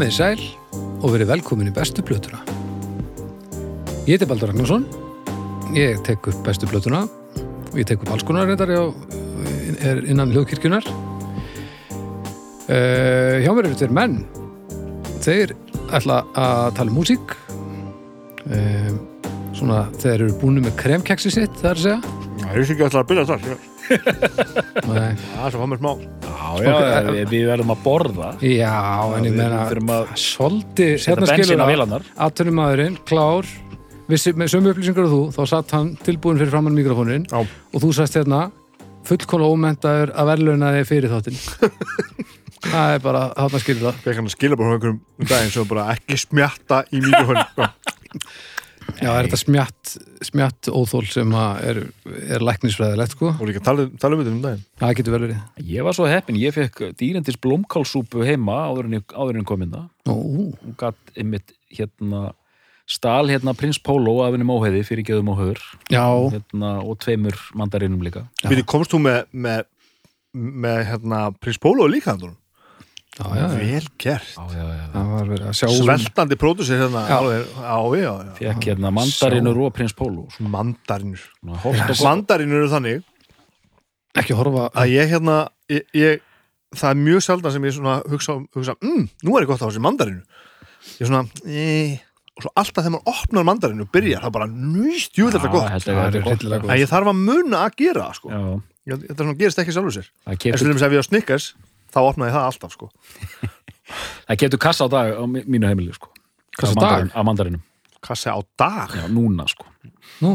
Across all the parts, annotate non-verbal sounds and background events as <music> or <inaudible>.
Komið í sæl og verið velkomin í bestu plötuna. Ég heiti Baldur Ragnarsson, ég tek upp bestu plötuna og ég tek upp alls konar reyndar er innan hljóðkirkjunar. Uh, hjá mér eru þeir menn, þeir ætla að tala um músík, uh, svona þeir eru búinu með kremkeksi sitt, það er að segja. Það er ekki alltaf að byrja þar <laughs> Það Nei. er svo fá mér smá Já, já, Ok. við, við verðum að borða Já, en ég við að svolítið, hérna skilur það. atvinnumæðurinn, klár með sömu upplýsingar og þú, þá satt hann tilbúin fyrir framann mikrofónin Já. og þú sagst hérna fullkóla ómentaður að verðlauna þig fyrir þáttin <laughs> það er bara, þarna skilur það Fekk hann að skila bara einhverjum um daginn sem bara ekki smjatta í mikrofónu <laughs> já, er þetta smjatt, smjatt óþól sem að er, er læknisfræðilegt sko, og líka tala, tala um þetta um daginn. Það getur vel verið. Ég var svo heppin, ég fekk dýrendis blómkálsúpu heima áður en, ég- áður en ég kom inn það Ó, og gatt einmitt hérna stál hérna prins Pólo af henni móheiði fyrir geðum og höfur já, hérna, og tveimur mandarinum líka. Við komst þú með með, með hérna Prins Pólo líka já. Vel gert. Já, já, já, það var verið að sjá um- Sveltandi pródusir hérna Já. alveg, já, já, já. fekk hérna mandarinur og prins Mandarinur. Holt og gott. Mandarinur eru þannig ekki horfa að ég hérna ég, ég, það er mjög sjaldan sem ég svona hugsa, hugsa mm, nú er ég gott á þessi mandarinu ég svona e, og svo alltaf þegar maður opnar mandarinu og byrjar það bara nýst jú þetta gott. er er sko. að ég þarf að muna að gera sko. Já, Ég- þetta svona gerist ekki sjálfur sér. Það en keftur, til dæmis ef ég á Snickers þá opnaði það alltaf sko. <laughs> það keftur kassa á dag á mínu heimili sko. Kassa á dag? af mandarinum, kassi á dag? Já, núna sko. Nú,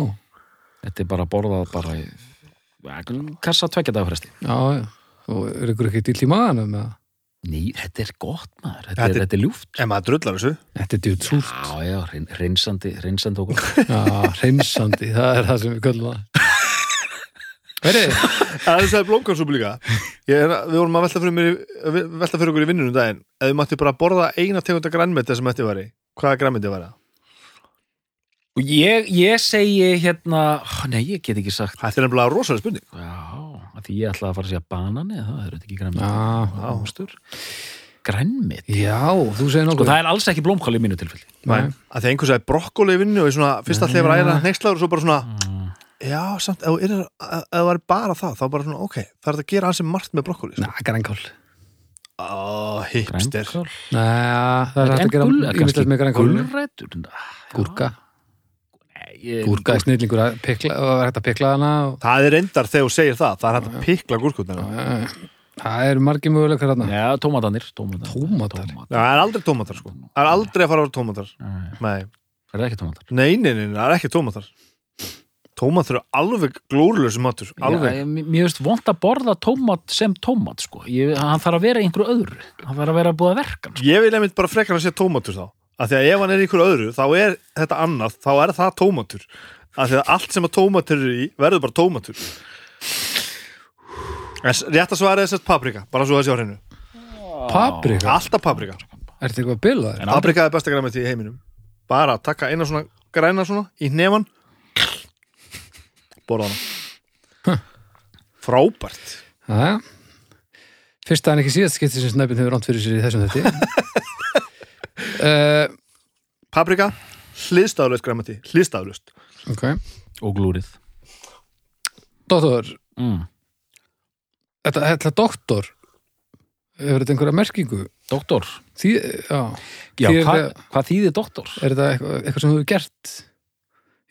þetta er bara borðað bara í kassa tvekja dagfresti já, já. Og er ykkur ekki dill í maðanum með Ný, þetta er gott maður, þetta, Þetta er, er- þetta er ljúft. En maður drullar þessu. Þetta er djútt súrt Já, já, hreinsandi, hreinsandi okkur Já, hreinsandi, það er það sem við köllum það. Veri, það <laughs> er að blómkálsúpu líka. Ég, er- við vorum að velta fyrir, mér, í- velta fyrir okkur í vinnunum daginn. Ef við mætti bara borða eina tegunda grænmeti sem þetta væri hvaða grænmeti væri það? Og ég, ég segi hérna ó, Nei, ég get ekki sagt þetta er nefnilega rosalega spurning. Já, af því ég ætla að fara að segja banani Það er ekki grænmeti. Grænmeti? Já, þú segir Sko, nokkuð það er alls ekki blómkál í mínu tilfelli. Nei. að því að einhvers veginn brokkóli í vinnu og ég svona fyrst að þegar æra nexlaður og svo bara svona mm. Já, samt, ef það var bara það þá bara svona, ok, það er að gera hans sem margt með brokkóli sko. Næ, grænkál. Ó, hipster. Nei, það er að gera ímyndilegt með grænkál Gulrætur? Gúrka, gúrka er snillingur að pikla, og það er hægt að pikla hana og, það er reyndar þegar þú segir það það er hægt að pikla gúrkutnar Já, Það er margir möguleikar hérna Já, tómatanir Tómatar, það er aldrei tómatar sko. Það er aldrei að fara vera tómatar. Nei, nei, Það er ekki tómatar er tómatar eru alveg glórulega matur, alveg. Já, ég- Mér finnst vont að borða tómat sem tómat sko. ég, Hann þarf að vera einhverju öðru. Hann þarf að vera búið að verka hann, sko. Ég vil einmitt bara frekar að sé tómatur þá. Af því að ef hann er ykkur öðru þá er þetta annað, þá er það tómatur. Af því að allt sem að tómatur er í verður bara tómatur. En rétt að svara þess að paprika bara svo að sjá hreinu, Paprika, alltaf paprika. Er þetta eitthvað bilað? Paprika er besta græmið í heiminum. Bara taka eina svona græna svona í nefan borða hana frábært. Já, fyrst en ekki síðast skipti sem snæpinn hefur ránt fyrir sér í þessum þetta <laughs> uh, paprika, hliðstaflust græmið hliðstaflust Ok, Og glúrið. Doktor. Mm. Þetta, þetta doktor Hefur þetta einhverja merkingu? Doktor. Því, já, Já, hva, hvað þýðir doktor? er þetta eitthvað, eitthvað sem þú hefur gert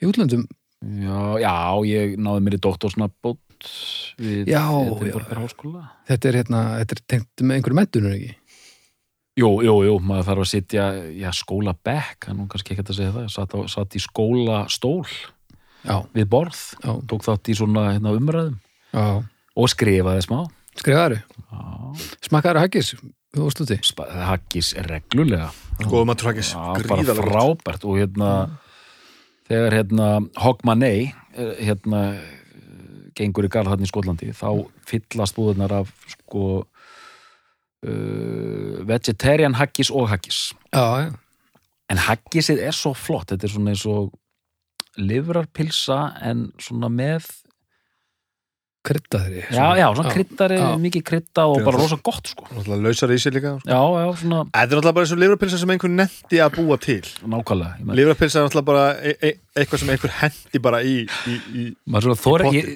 í útlöndum? Já, já, ég náði mér í doktorsnabót við Edinborgar háskóla. Þetta er hérna, þetta er tengt með einhverju mentunur ekki? Jú, jú, jú, maður þarf að sitja já, skóla bekk, hann nú kannski ekki að segja það. Satt, á, satt í skólastól Já, við borð, já, tók þátt í svona hérna, umræðum. Já. Og skrifaði smá. Skrifaðu, Já, smakkaður að haggis? Þú varst úti? Spa- haggis reglulega. Góða matur haggis, Já, bara frábært. Og hérna þegar hérna Hogmanay eh, hérna gengur í garð hann í Skotlandi þá fyllast búðunar af sko uh, vegetarian haggis og haggis. Já, já, en haggisið er svo flott þetta er svona eins og livrarpilsa en svona með kryddaðri já, já, svona kryddari, já. mikið krydda og bara rosa gott sko Náttúrulega lausar í sig líka sko. já, já, svona Þetta er náttúrulega bara eins og livrapilsa sem einhver netti að búa til nákvæmlega ég meina- Livrapilsa er náttúrulega bara e e eitthvað sem einhver hendi bara í, í, í maður svona þóri Í ég,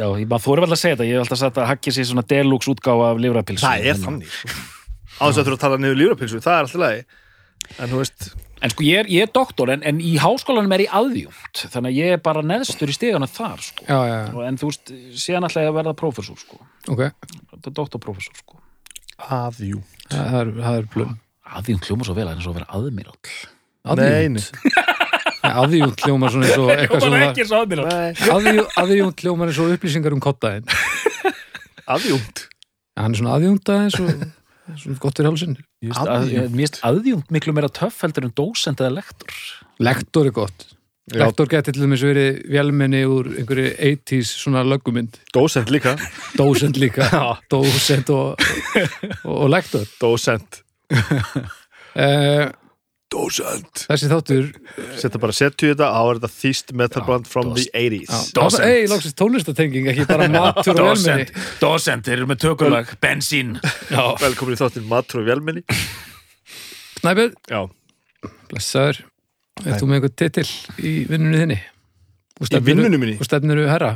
já, ég maður þóri vel að segja þetta ég hef alltaf sagt að hakkið sér svona deluxe útgáfa af livrapilsu Það er þannig. Á þess að þurfa að tala niður livrapilsu, það er alltaf lagi En þú veist, en sko ég er, ég er doktor en, en í háskólanum er ég aðjúnt þannig að ég er bara neðstur í stegana þar sko. já, já, já, Og- en þú veist, síðan ætla ég að verða prófessor sko. ok. Þetta er doktorprófessor sko. aðjú það það er, það er plum aðjúnt hljóma svo vel en svo að vera aðmiral Nei, nei. aðjúnt hljómar svona eins og <laughs> eitthvað sem var svo aðmiral Nei, aðjúnt hljómar eins og upplýsingar um kottaðin aðjúnt hann er svona aðjúnt aðeins og <laughs> svona gott fyrir hálsinn. Mér finnst aðjúnt miklu meira töff heldur en dósent eða lektor. Lektor er gott. Já. lektor geti til dæmis verið vélmenni úr einhverju 80s svona löggumynd. Dósent líka. Dósent líka. <laughs> Dósent og, og, og lektor. Dósent. Uh, Dósent. Þessi þáttur Setta bara setju þetta á er þetta þýst metalband from the 80s Dósent. ei, loksist tónlistatenging ekki bara matur og vélmenni. Dósent, þeir eru með tökulag bensín. Velkomin í þáttin Matur og Vélmenni. Snæbjörn, Já, blessaður. Er þú með einhvern titil í vinnunni þinni? Í vinnunum minni? og stefniru herra?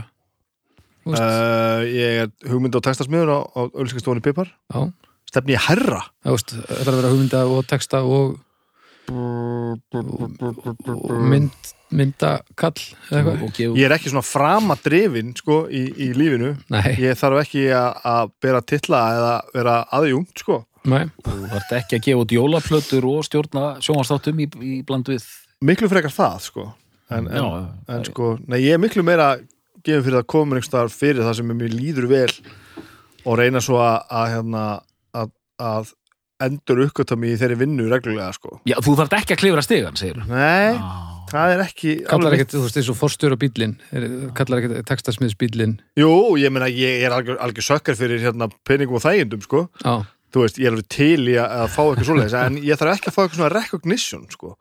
Þú veist, uh, Ég er hugmynd og textasmiður á, á Ölskistofni Pipar. Já, Stefni ég herra það veist, það er að vera hugmynda og texta og mynd, myndakall Ég er ekki svona framadrifin sko í, í lífinu. Nei, Ég þarf ekki að að bera titla eða vera aðjúnt sko. Nei, Þú þarft ekki að gefa út jólaplötur og stjórna sjónvarsþáttum í, í bland við. Miklu frekar það sko. En, en, Já, en sko, nei ég er miklu meira gefin fyrir að koma einhvers staðar fyrir það sem mér líður vel og reyna svo að, að, hérna, að, að endur uppgöta mig í þeirri vinnu reglulega sko. Já, þú þarft ekki að klifra stigan, segir Nei, það er ekki kallar alveg- ekkert, þú veist, eins og forstjóra bílinn kallar ekkert textasmiðsbílinn Jú, ég meina ég er algjör, algjör sökkar fyrir hérna, peningum og þægindum sko. Já, þú veist, ég er alveg til í að, að fá eitthvað svoleiðis en ég þarf ekki að fá eitthvað svona recognition sko.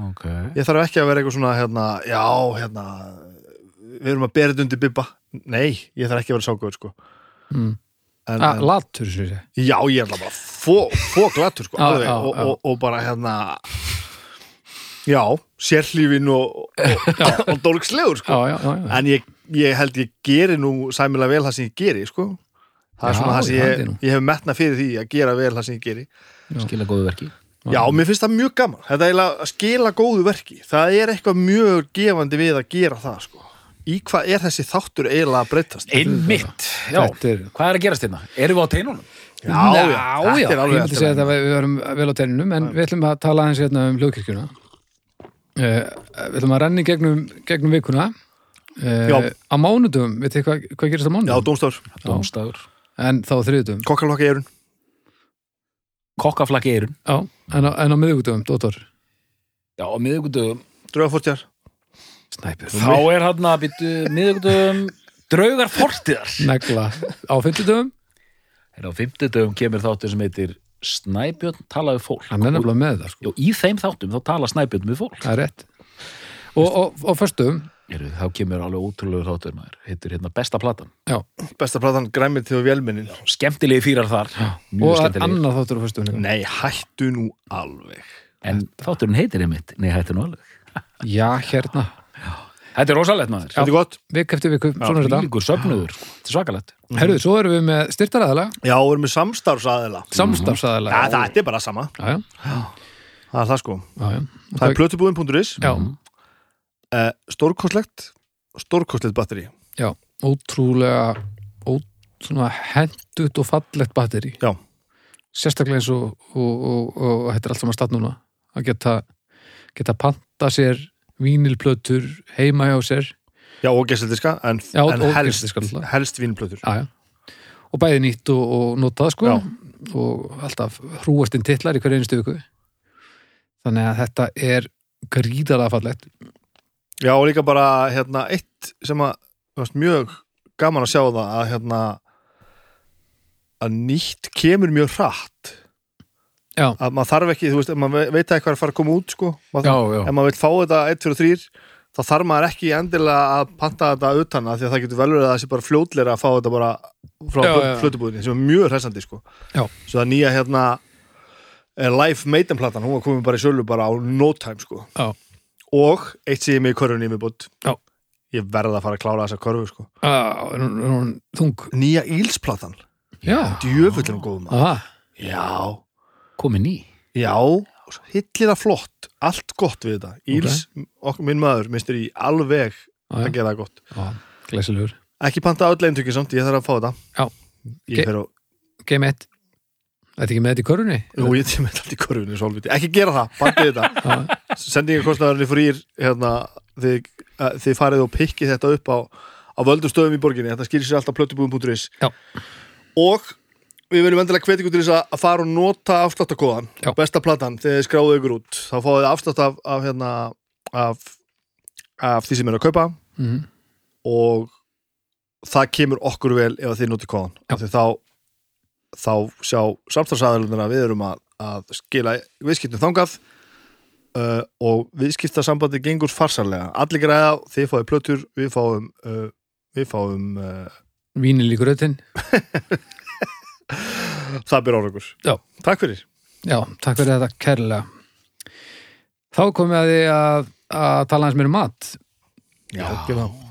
Ok ég þarf ekki að vera eitthvað svona hérna, já, hérna við erum að bera þetta undir bibba nei, ég þarf ekki að vera sákuður sko. mm. en, ah, en, latur já, ég er alltaf bara fó, fó sko, alveg, og, og, og bara hérna já, sérhlífin og, og, <laughs> og dólkslegur sko. En ég, ég held ég geri nú sæmilega vel það sem ég geri sko. það er svona það sem ég ég hef metna fyrir því að gera vel það sem ég geri Skila góðu verki Já, mér finnst það mjög gaman. Þetta er að skila góðu verki. Það er eitthvað mjög gefandi við að gera það, sko. Í hvað er þessi þáttur eiginlega að breytast? Einmitt, já er- Hvað er að gerast hérna? Erum við á teinunum? Já, já, já, já, þetta er ég myndi segja að við verum vel á tennunum en við ætlum að tala aðeins hérna um hljóðkirkjuna. Uh, Við ætlum að renni gegnum, gegnum vikuna. Já. uh, Á mánudum, veit þið hvað, hvað gerist á Já, mánudum? dómstafur. Dómstafur En þá á þriðutum Kokkalokka í erun. Kokkaflakki eirun Já, en á, en á miðugudum, Dóttor Já, á miðugudögum Draugafortjar. Snæpur Þá er hann að byttu miðugudögum <laughs> Draugar fortiðar Negla. Á fimmtudum, Er á fimmtudögum kemur þáttur sem heitir Snæbjörn talaði fólk. Hann er nefnilega með það sko. Og í þeim þáttum þá tala Snæbjörn við fólk. Það er rétt. Og, og, og Heru, Þá kemur alveg ótrúlegur þáttur maður. Heitir hérna besta platan. Já. Besta platan græmið til vélminnin. Skemmtilegi fýrar þar. Og skemmtilegi annað þáttur á líka. Nei, hættu nú alveg. En þátturinn heitir einmitt Nei, hættu nú alveg. Já, hérna Þetta er rosalegt maður Þetta er gott. Vik eftir viku, svona er þetta Líkur söfnuður, sko. þetta er svakalegt Herðu, svo erum við með styrtaræðala Já, við erum með samstarfsaðila. Samstarfsaðala Ja, það er bara sama. Já, já, Það er það sko. já, já. Það er plötubúðin.is. Já, Uh, stórkostlegt, stórkostlegt batteri. já, ótrúlega ó, svona hendut og fallegt batteri Já. sérstaklega eins og, og, og, og þetta er allt saman stað núna að geta, geta panta sér vínilplötur heima hjá sér Já, og gestildiska, en, Já, en og helst, náttúrulega. helst vínplötur. já, já. og bæði nýtt og, og notað sko og alltaf hrúastinn titlar í hverju einstu viku þannig að þetta er gríðarlega fallegt Já, og líka bara hérna, eitt sem að veist, mjög gaman að sjá það að hérna að nýtt kemur mjög hratt Já. að maður þarf ekki, þú veist, ef maður veit að eitthvað er að fara að koma út sko, maður, Já, já. ef maður vil fá þetta 1, 2 og 3 þá þarf maður ekki endilega að panta þetta utan að því að það getur vel verið að það sé bara fljótleira að fá þetta bara frá flutubúðinni sem er mjög hressandi sko. Já. svo það nýja hérna er Life Maiden platan, hún var komin bara í sölu bara á no time sko. Já. og eitt sé ég mig í körfunni í mig bútt Já. ég verð að fara að klára þessa körfu sko. Þung? Nýja Ílsplatan, já, djöfullin góðum já, komin í. Já hillilega flott, allt gott við þetta. Íls, okkur minn maður, mistur í alveg að já, gera það gott. Já, glæsilegur. Ekki panta öll eintöki samt, ég þarf að fá þetta. Já. ég fer á, Game 1 Þetta ekki með þetta í körunni? jú ég tíma þetta allt í korfunni svolviti, ekki gera það, pantið þetta. <laughs> Já, sendingakostnaðurinn frýr hérna, þið, að, þið farið og pikkið þetta upp á, á völdum stöðum í borginni. Þetta skýrir sér alltaf plötubúðum.is Já. og við verðum vendilega hvetið ykkur til þess að- fara og nota afsláttakóðan, besta platan þegar þið skráðu ykkur út, þá fáið þið afslátt af, af, hérna, af, af því sem er að kaupa mhm, og það kemur okkur vel ef þið notið kóðan þá þá sjá samstagsæðalunar að við erum að, að skila viðskiptum þangað uh, og viðskiptasambandi gengur farsarlega allir græða, þið fáið plötur við fáum uh, við fáum uh, Vínil í grötin <laughs> það byrja ára ykkur Já. takk fyrir. Já, takk fyrir þetta kærlega. Þá komum við að því að, að tala hans mér um mat. Já, gera það.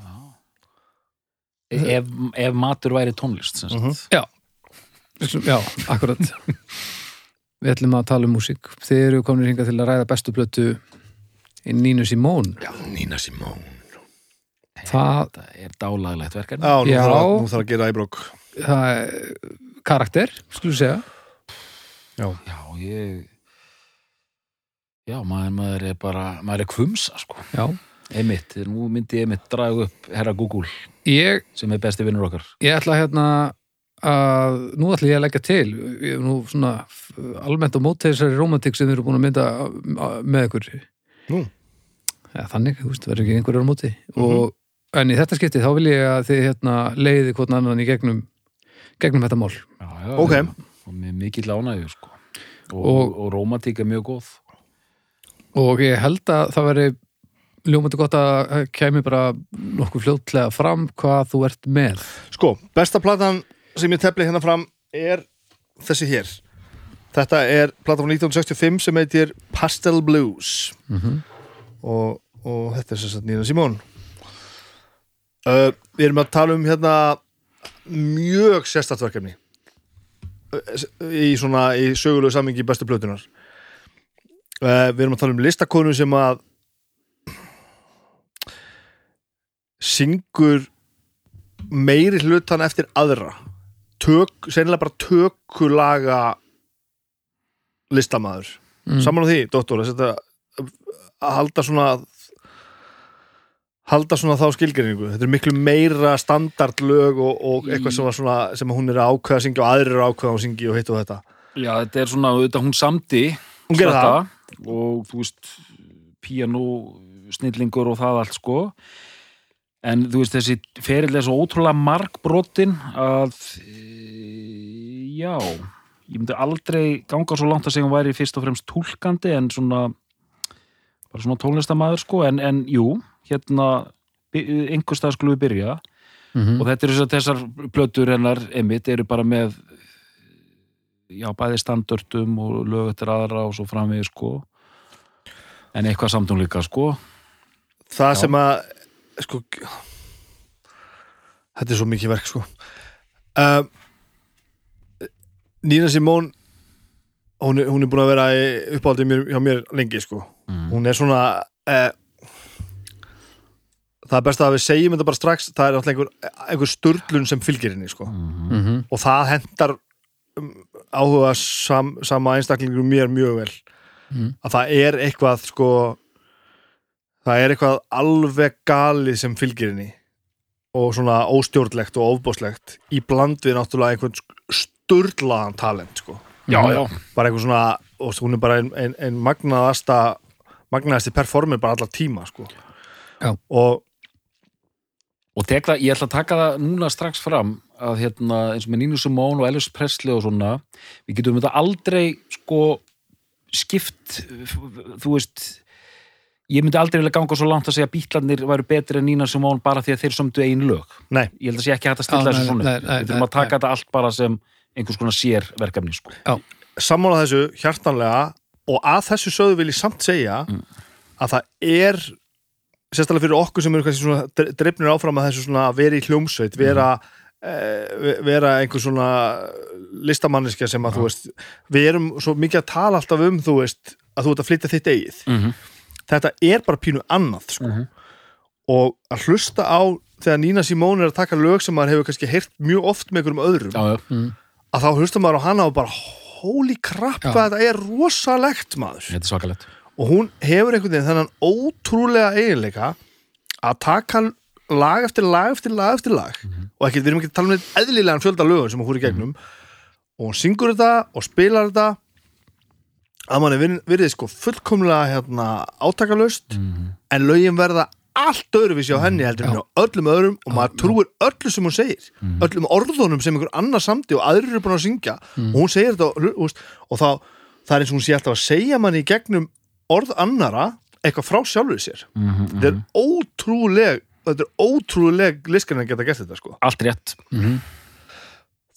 ef, ef matur væri tónlist sem sagt. Mhm. Já, Við skulum- já, akkurat. Við ætlum að tala um músík. Þið eru komin hingað til að ræða bestu plötu í Nínu Simón já, Nína Simón Það, er dálaglegt verkefni. Já, Já. Nú þarf að gera æbrók það er karakter, skulum segja. Já, já, ég já, maður, maður er bara maður er kvumsa, sko. Já, Einmitt, nú myndi ég einmitt draga upp herra Google ég, sem er besti vinnur okkar. Ég ætla hérna að nú ætla ég að leggja til ég er nú svona almennt á móti þessari romantik sem við erum búin að mynda með ykkur. Nú. ja, þannig, þú veist, verður ekki einhverjar á móti. Og en í þetta skipti þá vil ég að þið hérna leiði hvort annan í gegnum gegnum þetta mál já, já, Ok. já. og með mikill ánægju sko. og, Og- og, romantík er mjög góð og ég held að það veri ljómandi gott að kæmi bara nokkuð fljótlega fram hvað þú ert með Sko, besta platan sem ég tefli hérna fram er þessi hér. Þetta er platan frá 1965 sem heitir Pastel Blues mm og, og þetta er sem sagt Nína Simón. Uh, við erum að tala um hérna mjög sérstætt verkefni í svona í sögulegu samingi bestu plötunar. Uh, við erum að tala um listakonu sem að syngur meiri hlutan eftir aðra tök, sennilega bara tökulaga listamaður mm. saman á því, setja, að halda svona halda svona þá skilgreiningu. Þetta er miklu meira standardlög og, og eitthvað sem, svona, sem hún er að ákveða að syngja og aðrir eru að ákveða að syngja og hitt og þetta. Já, þetta er svona, auðvitað hún samdi hún gerir það, þetta og þú veist píanó, snillingur og það allt sko. En þú veist þessi ferill er svo ótrúlega margbrotin að e, já ég myndi aldrei ganga svo langt að segja hún væri fyrst og fremst túlkandi en svona bara svona tónlistamæður sko en, en jú, hérna einhver stað skulum við byrja. Mm og þetta eru þessar, þessar plötur hennar einmitt eru bara með já, bæði standörtum og lög eftir aðra og svo framvegi sko. En eitthvað samtum líka sko. Það Já. sem að sko þetta er svo mikið verk sko. Uh, Nína Simón hún er, hún er búin að vera mér, hjá mér lengi sko mm. hún er svona uh, það er best að við segjum þetta bara strax það er alltaf einhver, einhver sturlun sem fylgir henni sko Mm. -hmm. og það hendar um, áhuga sam, sama einstaklingur mér mjög vel Mm. að það er eitthvað sko það er eitthvað alveg galið sem fylgir henni og svona óstjórnlegt og ofbóðslegt í bland við náttúrulega einhvern sturlaðan talent sko já, já, bara eitthvað svona, og hún er bara ein, ein, ein magnaðasta magnaðasti performer bara allar tíma sko. Og og tek það, ég ætla að taka það núna strax fram að hérna eins og með Nínu Simón og Elvis Presley og svona við getum þetta aldrei sko skipt þú veist ég myndi aldrei vilja ganga svo langt að segja að bítlarnir væru betri en Nina Simone bara því að þeir sömdu einu lög. Nei, ég held að sé ekki hægt að stilla þessu svona. nei, upp. nei, við þurfum að taka nei. þetta allt bara sem einhvers konar sér verkefni sko. sammála þessu hjartanlega og að þessu sögðu vil ég samt segja Mm. að það er sérstaklega fyrir okkur sem eru kannski svona drifnir áfram að þessu svona að vera í hljómsveit vera, eh, vera einhver svona listamanniska sem að þú veist við erum svo mikið að tala alltaf um þú veist að þú ert að flytja þitt eigið Mhm. þetta er bara pínu annað sko. Mhm. og að hlusta á þegar Nína Simone er að taka lög sem maður hefur kannski heyrt mjög oft með einhverjum öðrum já, já, að þá hlusta maður á hana og bara holy crap þetta er rosalegt maður. Þetta er svakalegt. Og hún hefur einhvern veginn þennan ótrúlega eiginleika að taka lag eftir lag eftir lag eftir lag. Og ekki, við erum ekki að tala um þetta eðlilegan fjölda lögum sem hún í gegnum. Og hún syngur þetta og spilar þetta. Að manni vir- virðið sko fullkomlega hérna, átakalust en lögin verða allt öðruvísi á henni heldur en á öllum öðrum og maður trúir öllu sem hún segir. Öllum orðunum sem einhver annar samti og aðrir eru búin að syngja. Og hún segir þetta og, og, þá, það er eins og hún sé alltaf að segja manni í gegnum orð annara eitthvað frá sjálfur sér. Þetta er ótrúleg þetta er ótrúleg liskan að geta gert þetta sko. Allt rétt.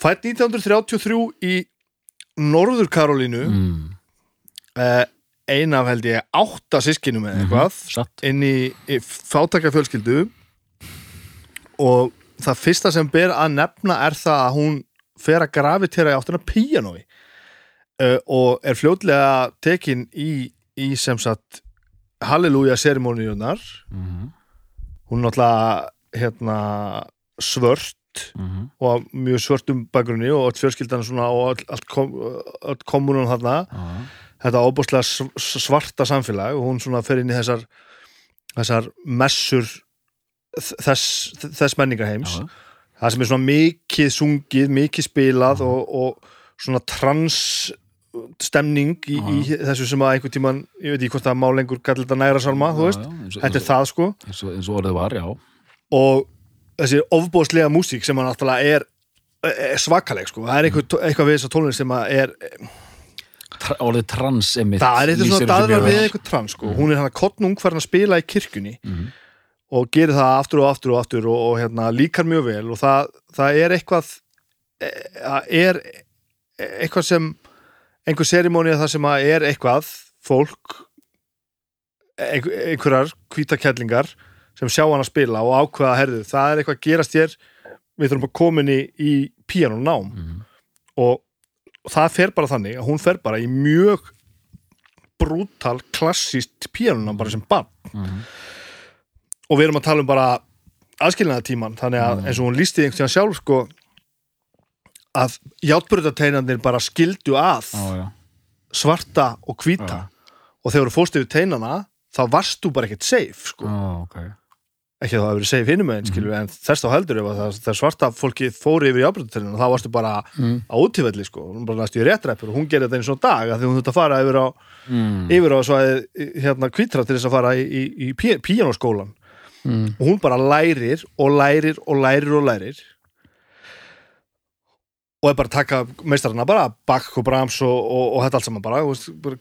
Fætt 1933 í Norður Karolínu mm. eh, ein af held ég átta sískinum eða eitthvað satt. inn í, í fátækja fjölskyldu og það fyrsta sem ber að nefna er það að hún fer að gravitera í áttina píanói. Uh, og er fljótlega tekin í, í sem sagt Halleluja serimóniunar Mhm. hún er náttúrulega hérna svört Mhm. og á mjög svörtum bakgrunni og öll fjölskyldan svona og öll, allt kom, öll kommunun þarna. Já, þetta óbúslega svarta samfélag og hún svona fer inn í þessar þessar messur þess, þess menningarheims. Já, það sem er svona mikið sungið, mikið spilað og, og svona trans stemning í, í þessu sem að einhvern tíman, ég veit ekki hvort það má lengur kalla þetta næra salma, þú veist, þetta er það sko. eins og, eins og orðið var, já. Og þessi ofbóðslega músík sem hann náttúrulega er, er svakaleg sko, það er eitthvað, eitthvað við þessa tónlist sem að er Tra, orðið trans einmitt það er eitthvað svona mjög við eitthvað trans sko. hún er hann að kottnung farin að spila í kirkjunni Mhm. og gerir það aftur og aftur og aftur og, og hérna, líkar mjög vel og það, það er eitthvað e- það er eitthvað sem einhver serimónið það sem að er eitthvað fólk einhver, einhverjar hvítakellingar sem sjá hann að spila og ákveða herðu, það er eitthvað að gerast hér við þurfum að koma inn í, í píanónám Mhm. og, og það fer bara þannig að hún fer bara í mjög brútal klassíst píanónám bara sem barn Mhm. og við erum að tala um bara aðskilnaðatíman þannig að eins og hún lísti einhvern tíðan sjálf sko að játbröðateinandir bara skildu að já, já. svarta og hvíta og þegar þú fórst yfir teinana þá varst þú bara ekkert safe sko. Já, ok. Ekki að það verið safe hinum meginn skilur en þess þá heldur ef að það, þegar svarta fólki fóri yfir játbröðateinana þá varstu bara Mm. á útífelli sko, hún bara næstu í réttræppur og hún gerir þetta einu svona dag að því hún þurft að fara yfir á Mm. yfir á svæði hérna hvítra til þess að fara í, í, í pí, píanóskólan Mm. og hún bara lærir og lærir og lærir og lærir og er bara að taka meistarana bara Bach og Brahms og, og, og þetta allt saman bara, veist, bara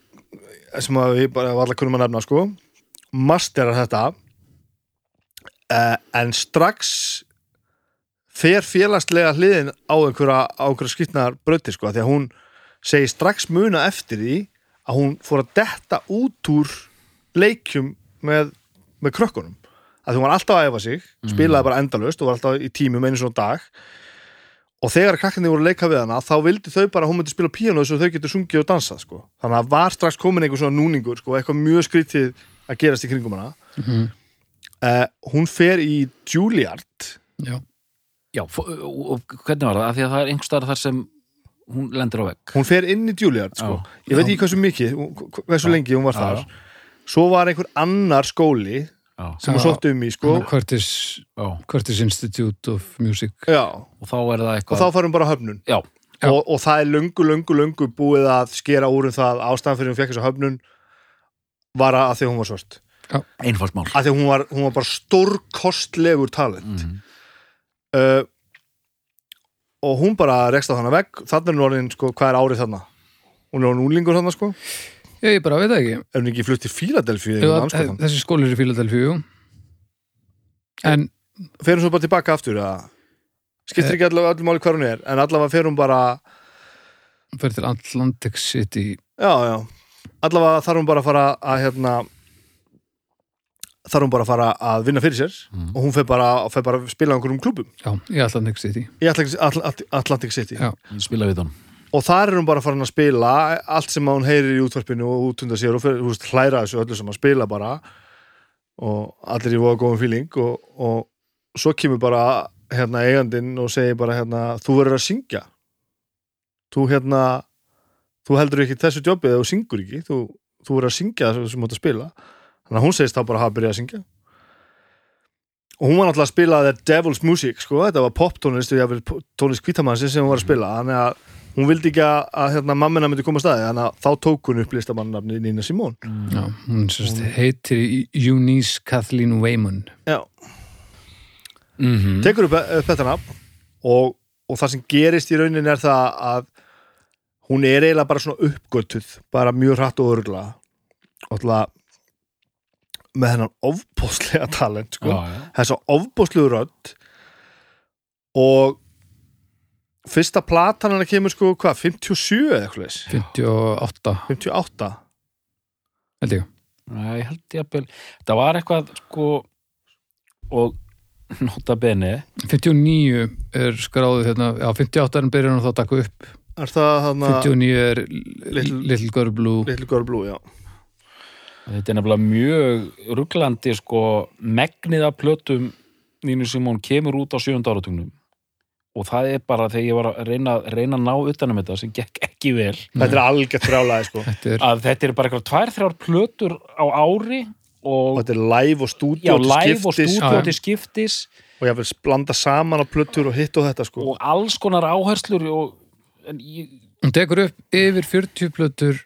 sem að við bara allar kunum að nefna sko masterar þetta uh, en strax fer félagslega hliðin á einhverja, einhverja skýtnar brauti sko, því að hún segir strax muna eftir því að hún fór að detta út úr leikjum með, með krökkunum að hún var alltaf að æfa sig, spilaði bara endalaust og var alltaf í tímum einu svona dag og þegar krakkandi voru að leika við hana þá vildi þau bara að hún myndi spila píanó svo þau getur sungið og dansað sko. þannig að var strax komin einhver svona núningur sko, eitthvað mjög skrítið að gerast í kringum hana Mhm. Uh, hún fer í Juilliard Já. Já, og og hvernig var það? Af því að það er einhver staðar þar sem hún lendir á vegg. hún fer inn í Juilliard sko. Já. ég veit ekki hversu mikið, hversu Já. lengi hún var Já, þar já. svo var einhver annar skóli Já, sem hún Já. sótti um í sko. Curtis. Curtis Institute of Music Já, Og þá er það og eitthvað... þá farum bara höfnun Já, Já. og, og það er löngu, löngu, löngu búið að skera úr um það ástæðan fyrir hún fekk þessa höfnun var að því að hún var svört einfalt mál. að því hún var, hún var bara stórkostlegur talent. Mm. uh, og hún bara rekst á hana vegg. Þannig er hún orðin, sko, hvað er árið þarna? Hún er orðin úlingur þarna, sko. Ég bara veit það ekki. Er hún ekki flutt til Fíladelfíu Þessi skóli er í Philadelphia En fer hún svo bara tilbaka aftur eða? skiptir ekki allavega öllum máli hvar hún er en allavega fer hún bara fyrir til Atlantic City. Já, já, allavega þarf hún bara að fara að hérna þarf hún bara að fara að vinna fyrir sér Mm. og hún fer bara, fer bara að spila á einhverjum klubum Já, í Atlantic City. Í Atlantic, Atlantic, Atlantic City. Já. Spila við hann og þar er hún bara farin að spila allt sem hún heyrir í útvarpinu og útunda sér og þú veist, hlæra þessu öllu sem að spila bara og allir í voða góðum fíling og, og svo kemur bara hérna eigandinn og segir bara hérna þú verður að syngja. Þú hérna þú heldur ekki þessu jobbi eða þú syngur ekki. Þú, þú verður að syngja þessu sem þú átt að spila þannig að hún segist þá bara að hafa byrjað að syngja. Og hún var náttúrulega að spila The Devil's Music sko, þetta var poptónlist og jafnvel tónlist kvítamansi sem hún var að spila. Þannig að hún vildi ekki að, að hérna, mammina myndi koma að staði þannig að þá tók hún upp listamannafni Nina Simone. Já, hún sérst heitir Eunice Kathleen Wayman. Já. mm tekur upp, upp þetta nafn og, og það sem gerist í raunin er það að hún er eiginlega bara svona uppgötuð bara mjög hratt og örgla og alltaf með hennan ofbóðslega talent sko. Já. þessa ofbóðslegu rödd. Og fyrsta platan hann kemur sko hvað, 57 eða eitthvað leys 58 58 held ég. Nei, ég held ég að bel Það var eitthvað sko og nota bene. 59 er skráðið hérna, já 58 er hann byrjar hann þá að taka upp. Er það hann að 59 er Little- Little Girl Blue. Little Girl Blue, já Þetta er nefnilega mjög rugglandi sko megnið af plötum Nínu Simón kemur út á sjönda áratugnum og það er bara þegar ég var að reyna, reyna að ná utanum þetta sem gekk ekki vel þetta er algjört frjálæði sko Þetta er, að þetta er bara eitthvað tvær, þrjár plötur á ári og og þetta er live og stúdíu og Já. til skiptis og ég vil blanda saman á plötur og hitt og þetta sko og alls konar áherslur og en ég, hún tekur upp yfir 40 plötur.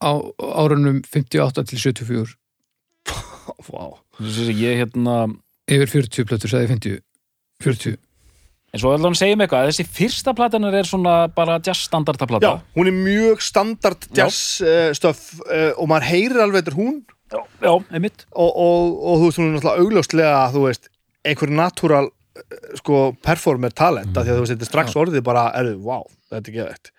Á árunum 58 til 74 wow. ég, ég hérna yfir 40 plötur, sagði ég 50 40, en svo ætla hann að segja mig eitthvað að þessi fyrsta platanar er svona bara jazz standarda já, plata hún er mjög standard jazz uh, stöf uh, og maður heyrir alveg þetta hún. Já, já. Einmitt. Og, og, og þú veist hún er náttúrulega augljóslega þú veist, einhver natúral uh, sko performer talent mm. því að þú veist þetta er strax orðið bara, erðu, wow, þetta er geðvægt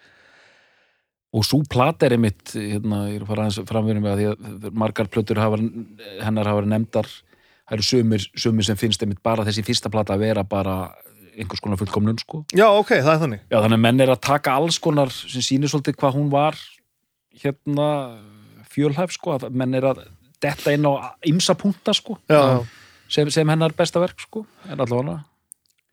og svo plata er einmitt hérna, ég er að fara aðeins framverjum með að því að margar plötur hafa, hennar hafa verið nefndar. Það eru sumir, sumir sem finnst einmitt bara þessi fyrsta plata að vera bara einhvers konar fullkomnun sko. Já, ok, það er þannig. Já, þannig að menn er að taka alls konar sem sýnir svolítið hvað hún var hérna fjölhæf sko, að menn er að detta inn á ymsa punta sko já, sem, sem hennar besta verk sko en allavega.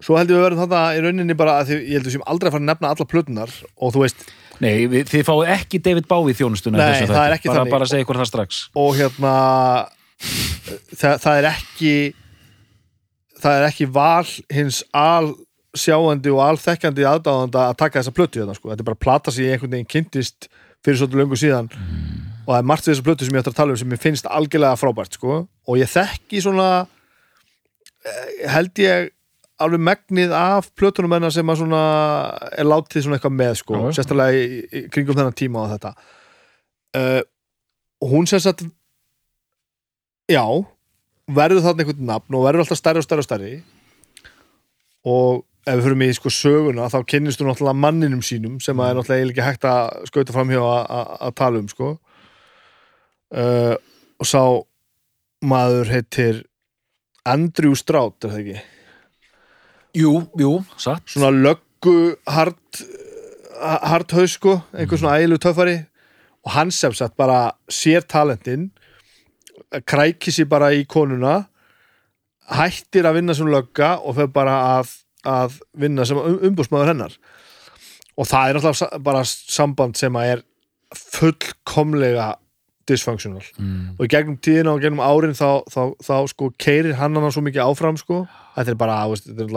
Svo held ég að verðum þetta í rauninni bara að því, ég heldur sem aldrei að fara að nefna alla plötunar og þú veist, Nei, við, þið fáið ekki David Bowie þjónustuna í Nei, það er ekki bara, þannig. bara að segja ykkur það strax. Og hérna það, það er ekki það er ekki val hins al sjáandi og alþekkjandi aðdáðanda að taka þessa plötu þetta sko, þetta er bara plata sem ég einhvern veginn kynntist fyrir svolítið löngu síðan. Og það er margt við þessa plötu sem ég ætti að tala um sem ég finnst algjörlega frábært sko. Og ég þekki svona eh, held ég alveg megnið af plötunum hennar sem að svona er látið svona eitthvað með sko, Já, sérstaklega í, í kringum þennan tíma og þetta. Uh, hún sagt já verður þarna einhvern nafn og verður alltaf stærri og stærri og stærri. Og ef við fyrir mig í sko söguna þá kynnist þú náttúrulega manninum sínum sem að er náttúrulega eiginlega ekki hægt að skauta fram hjá að tala um sko. Uh, og sá maður heitir Andrew Stroud, er það ekki? Jú, jú, satt. Svona löggu hard hard haus sko, einhver svona ægilu töffari. Og hann sem sagt bara sér talentinn krækir sér bara í konuna hættir að vinna sem lögga og fer bara að, að vinna sem um, umbúsmaður hennar. Og það er sa- bara samband sem að er fullkomlega dysfunctional. Mm. og gegnum tíðina og gegnum árin þá, þá, þá sko keirir hann hana svo mikið áfram sko. Þetta er bara,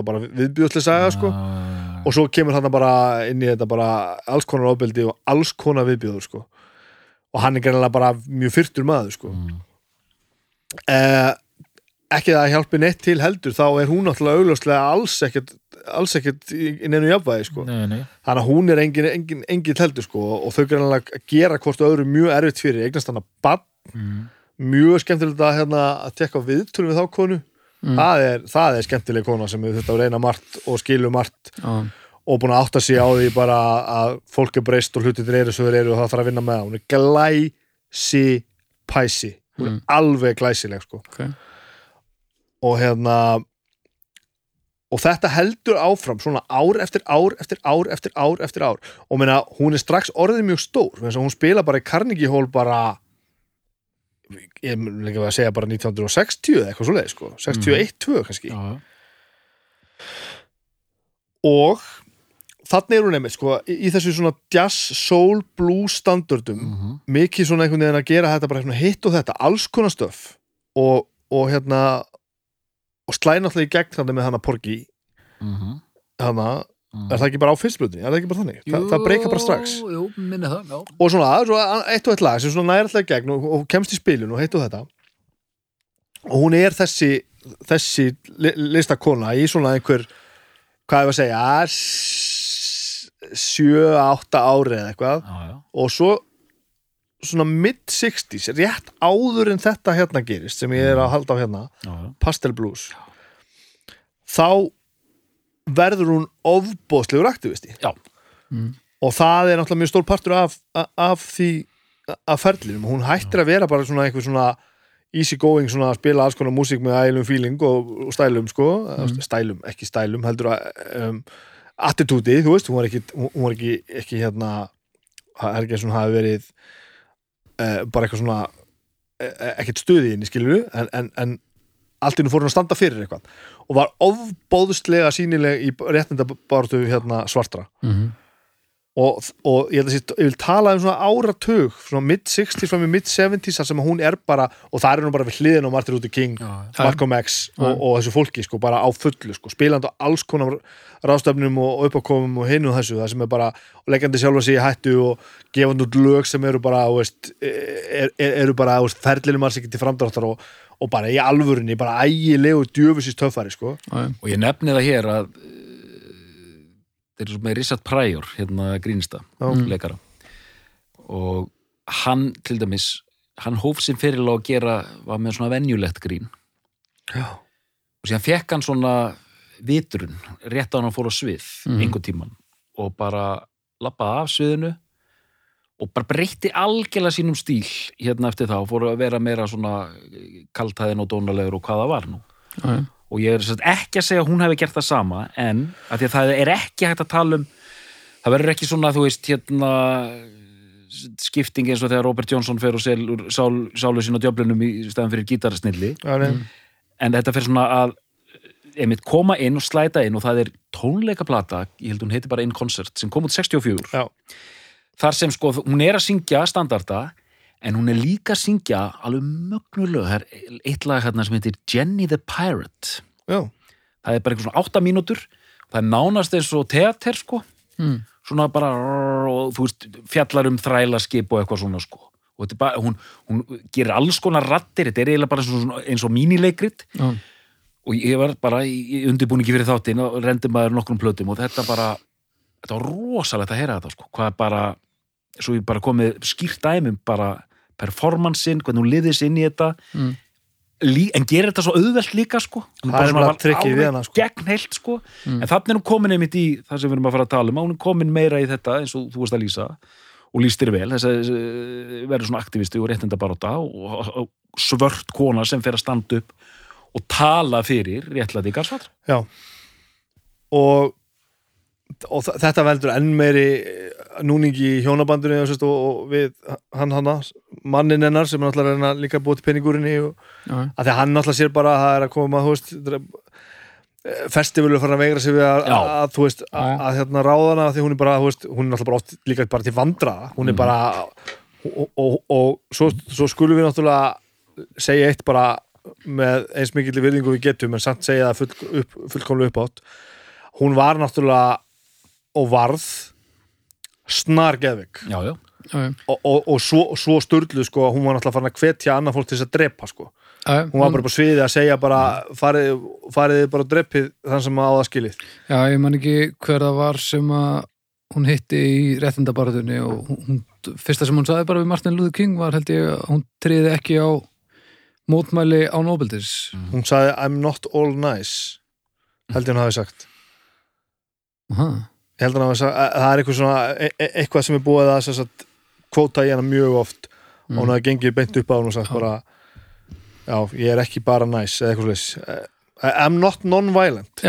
bara viðbjöðslega saga sko. Ah, og svo kemur hann bara inn í þetta bara alls konar ofbeldi og alls konar viðbjöður sko. Og hann er gerðilega bara mjög fyrtur maður sko. Mm. eh, ekki það að hjálpi neitt til heldur þá er hún náttúrulega augljóslega alls ekkert alls ekkert í, í neinu jafnvægi sko. nei, nei. þannig að hún er engin, engin, engin teldur sko, og þau greinlega gera hvort öðru mjög erfitt fyrir eignast hann að bann Mm. mjög skemmtilegt að, hérna, að tekka viðtölum við þá konu Mm. það, er, það er skemmtileg kona sem við að reyna margt og skilu margt Já, og búin að átta sig á því bara að fólk er breyst og hlutir eru svo þeir eru og það þarf að vinna með það hún er glæsi pæsi hún er Mm. alveg glæsileg sko ok og hérna og þetta heldur áfram svona ár eftir ár eftir ár eftir ár eftir ár. Og meina hún er strax orðið mjög stór. Hún spila bara í Carnegie Hall bara ég mun ekki að segja bara 1960 eða eitthvað svoleið sko. 61-2 kannski. Já, já. og þannig er hún einmitt sko í, í þessu svona jazz, soul, blues standardum. Mhm. mikið svona einhvern veginn að gera þetta bara hitt og þetta, alls konar stöf. Og, og hérna og slæði náttúrulega í gegn þannig með hana Porgy Mhm. hana, Mhm. er það ekki bara á fyrstblutinni, er það ekki bara þannig? Þa, það breyka bara strax. Jú, jú, minni það, já. Og svona, svo eitt og eitt lag sem svona næri alltaf í gegn og, og kemst í spilun og heitt og þetta. Og hún er þessi þessi li, listakona í svona einhver hvað er að segja s- sjö, átta ári eða eitthvað. Já, já. og svo svona mid-60s, rétt áður en þetta hérna gerist sem ég er að halda á hérna Já, já. Pastel Blues þá verður hún ofbóðslegur aktivisti Já. Mm. og það er náttúrulega mjög stór partur af, af því af ferlinum, hún hættir að vera bara svona einhver svona easy going svona að spila alls konar músík með ælum feeling og, og stælum sko, stælum, ekki stælum heldur að um, attitúti, þú veist, hún var ekki, hún var ekki, ekki hérna það er ekki eins og hún hafi verið uh, bara eitthvað svona uh, ekkert stuði inn í skiluru en, en, en allt í nú fór hún að standa fyrir eitthvað og var ofbóðslega sínileg í réttindabáratu hérna svartra Mhm. Og, og ég, sé, ég vil tala um svona áratug svona mid-60s fram í mid-70s þar sem hún er bara, og það er hún bara við hliðin á Martin Luther King, Já. Malcolm X og, og þessu fólki sko, bara á fullu sko, spilandi á alls konar ráðstöfnum og uppákomum og hinn og þessu, það sem er bara leggjandi sjálfa sig í hættu og gefandi út lög sem eru bara veist, er, er, eru bara ferlinum alls ekki til framdráttar og, og bara í alvörunni, bara ægilegu djöfusist töffari sko. Já. Og ég nefni það hér að þeir eru svo með Richard Pryor hérna grínista, Já. leikara og hann til dæmis, hann hóf sinn fyrir að gera, var með svona venjulegt grín Já. og síðan fekk hann svona vitrun rétt á hann að fór á svið Mhm. einhvern tíman og bara lappaði af sviðinu og bara breytti algjörlega sínum stíl hérna eftir það og fór að vera meira svona kaltæðin og dónalegur og hvað það var nú já. Og ég er sem sagt ekki að segja að hún hefði gert það sama en að því að það er ekki hægt að tala um það verður ekki svona þú veist hérna skipting eins og þegar Robert Johnson fer og selur sál, sálu sín á djöflunum í stæðan fyrir gítarsnilli nei. en þetta fyrir svona að einmitt koma inn og slæta inn og það er tónleikaplata, ég held hún heiti bara In Concert sem kom út 64 Já. þar sem sko, hún er að syngja standarda en hún er líka að syngja alveg mögnulög, það er eitt lag hérna sem heitir Jenny the Pirate. Já. það er bara eitthvað svona átta mínútur. Það er nánast eins og teater sko. Mm. svona bara og veist, fjallar um þrælaskip og eitthvað svona sko. Og þetta er bara, hún, hún gerir alls konar rattir, þetta er eiginlega bara eins og, eins og mínileikrit. Já. og ég var bara undirbúningi fyrir þáttinn og rendi maður nokkrum plötum og þetta bara, þetta var rosalegt að heyra þetta sko, hvað bara svo ég bara komið skýrt dæmum bara performancein, hvernig hún liðis inn í þetta. Mm. Lí, en gerir þetta svo auðvelt líka sko. Það er svona trikkið við hana, sko. gegn heilt sko. En þannig er hún komin einmitt í það sem við erum að fara að tala um hún er komin meira í þetta eins og þú veist að lýsa og lýstir vel þess að verður svona aktivisti og réttindabaróta og, og svört kona sem fer að standa upp og tala fyrir réttlæti í Garsvall Já. Og, og þetta veldur enn meiri núningi í hjónabandinu og, og, og við hann hana mannin hennar sem er náttúrulega líka búa til já. að því hann náttúrulega sér bara að það er að koma þú veist er- festivalu fara að vegra sig við að, að, að þú veist, að, að hérna ráðana því hún er bara, veist, hún er náttúrulega bara oft líka bara til vandra, hún er bara og, og, og svo, svo skulum við náttúrulega segja eitt bara með eins mikill virðingu við getum en samt segja það full, upp, fullkomlega upp átt hún var náttúrulega og varð snar geðvik já, já, Já, já. og, og, og svo, svo störlu sko að hún var náttúrulega farin að hvetja annað fólk til þess að drepa sko. Já, já. hún var bara på sviði að segja bara farið, farið þið bara að dreppið þann sem á það skilið. Já, ég man ekki hver það var sem að hún hitti í réttindabaratunni og hún, fyrsta sem hún sagði bara við Martin Luther King var held ég að hún triði ekki á mótmæli á Nobildis hún sagði I'm not all nice held ég hún hafi sagt. Aha. Ég held að að það er eitthvað svona e e eitthvað sem er búið að sagt, kvóta í hana mjög oft og hún hafi gengið beint upp á hún og sagt bara já, ég er ekki bara nice eða eitthvað slis I'm not non-violent.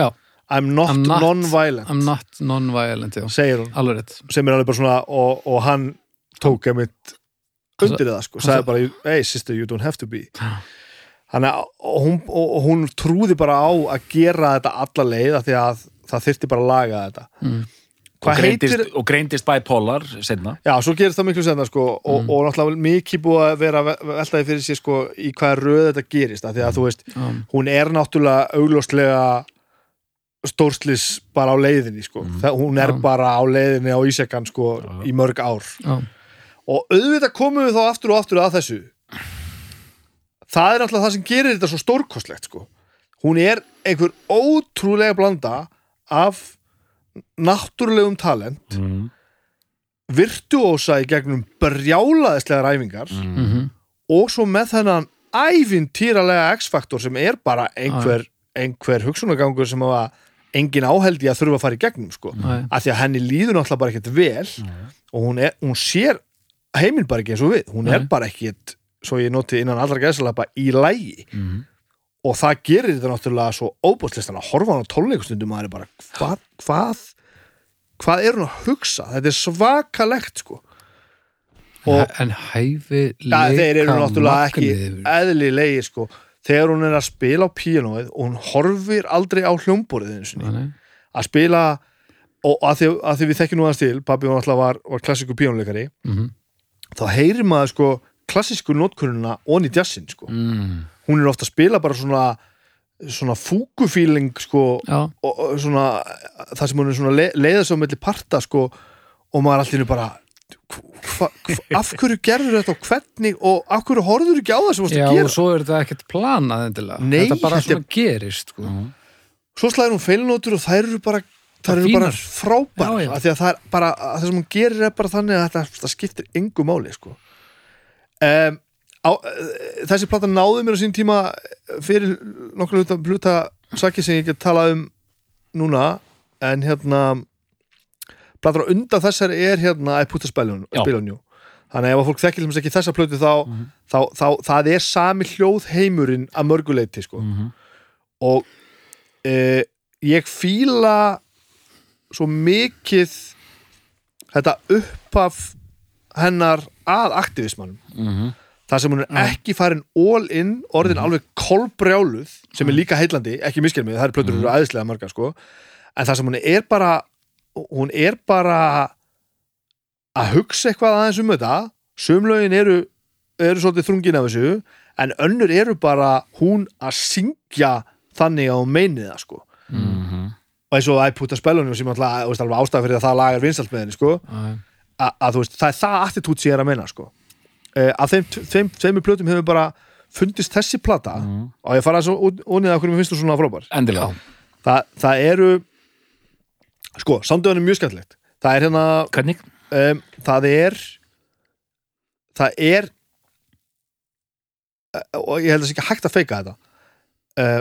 I'm not, non-violent. I'm not non-violent, já, segir hún, alveg rétt. Sem er alveg bara svona og, og hann tók einmitt undir það sko, sagði bara hey sister you don't have to be. Þannig að hún, hún trúði bara á að gera þetta alla leið af því að það þyrfti bara að laga þetta. Mm. Og greindist, heitir, og greindist bipolar senna já, svo gerist það miklu senna sko, og, Mm. og náttúrulega mikið búið að vera að ve- veltaði fyrir sér sko í hvaða röð þetta gerist, af því að þú veist já, hún er náttúrulega augljóslega stórslis bara á leiðinni sko, Mhm. það, hún er Já. bara á leiðinni á Ísekan sko Já. í mörg ár já, og auðvitað komum við þá aftur og aftur að þessu það er náttúrulega það sem gerir þetta svo stórkostlegt sko. hún er einhver ótrúlega blanda af náttúrulegum talent mm. virtuósa í gegnum brjálaðislega ræfingar Mm. mhm, og svo með þennan ævintýralega X-faktor sem er bara einhver, einhver hugsunagangur sem að engin áheldi að þurfa að fara í gegnum sko. Nei. af því að henni líður náttúrulega bara ekkert vel og hún, er, hún sér heiminn bara ekki eins og við hún er Nei. bara ekkert, svo ég noti innan allra gæðsalapa í lægi Mm. Og það gerir þetta náttúrulega svo óbúslistan að horfa hann á tónleikustundum maður er bara, hvað, hvað hvað er hún að hugsa? Þetta er svakalegt sko. Og En hæfi ja, þeir eru náttúrulega ekki eðlilegi sko. Þegar hún er að spila á píanóið og hún horfir aldrei á hljómborðið að spila og að því, að því við þekkjum nú aðeins til pabbi var náttúrulega var, var klassíku píanóleikari. Mhm, þá heyrir maður sko klassísku notkununa onni jazzin sko. Mm. Hún er ofta að spila bara svona svona fúkufíling sko og, og svona það sem hún er svona le, leiða svo melli parta sko og maður allir bara hva, hva, af hverju gerður þetta og hvernig og af hverju horfður ekki á það sem varst já að og gera svo er þetta ekkert planað endilega Nei, Þetta bara er- svona gerist sko. Mm. svo slæðir hún feilnótur og þær eru bara þær eru bara frábær Já, já. af því að það er bara, að það sem hún gerir er bara þannig að þetta, það skiptir engu máli sko um, á, eh, þessi plata náði mér á sín tíma fyrir nokkuð hluta, hluta sakið sem ég get talað um núna en hérna platar á undan þessari er hérna I put a spell on, Já. spell on you þannig að ef að fólk þekkir til dæmis ekki þessa plötu þá, Mhm. þá, þá, það er sami hljóð heimurinn að mörguleiti sko Mhm. og e, ég fíla svo mikið þetta upphaf hennar að aktivismannum Mhm. Þar sem hún er ekki farin all in orðin alveg kolbrjáluð sem er líka heillandi, ekki miskil mig það er plötur mm. æðislega margar sko. En þar sem hún er bara hún er bara að hugsa eitthvað aðeins um þetta sumlögin eru, eru svolítið þrungin af þessu en önnur eru bara hún að syngja þannig að hún meini það sko. Mhm. og eins og I put a spell on you sem alltaf, veist, alveg ástæð fyrir að það lag er vinsalt með henni sko. Að, að þú veist, það er það attitút sem ég er að meina sko. Uh, að þeim, þeim, þeim plötum hefur bara fundist þessi plata. Mhm. og ég fara svo ónið að hvernig mér finnst þú svona frábær? Endilega. Það, það eru sko, samdöðan er mjög skemmtilegt. Það er hérna Hvernig? um, það er það er uh, og ég held að það sé ekki hægt að feika þetta. Uh,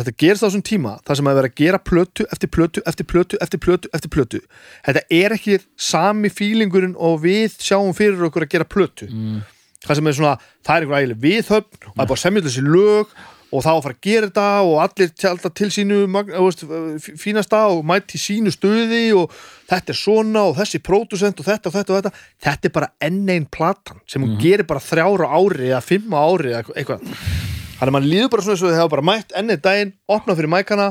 þetta gerist á þessum tíma það sem að vera að gera plötu eftir plötu eftir plötu eftir plötu eftir plötu. Þetta er ekki sami fílingurinn og við sjáum fyrir okkur að gera plötu. Mm. það sem er svona, það er einhver ægileg viðhöfn og það er bara þessi lög og þá að fara að gera þetta og allir tjálta til sínu fínasta og mæti sínu stöði og þetta er svona og þessi pródusent og þetta og þetta og þetta. Þetta er bara enn einn platan sem hún gerir bara þrjára ári eða fimm ári eða eitthvað þannig að mann líður bara svona eins og þið hafa bara mætt enn einn daginn, opnað fyrir mækana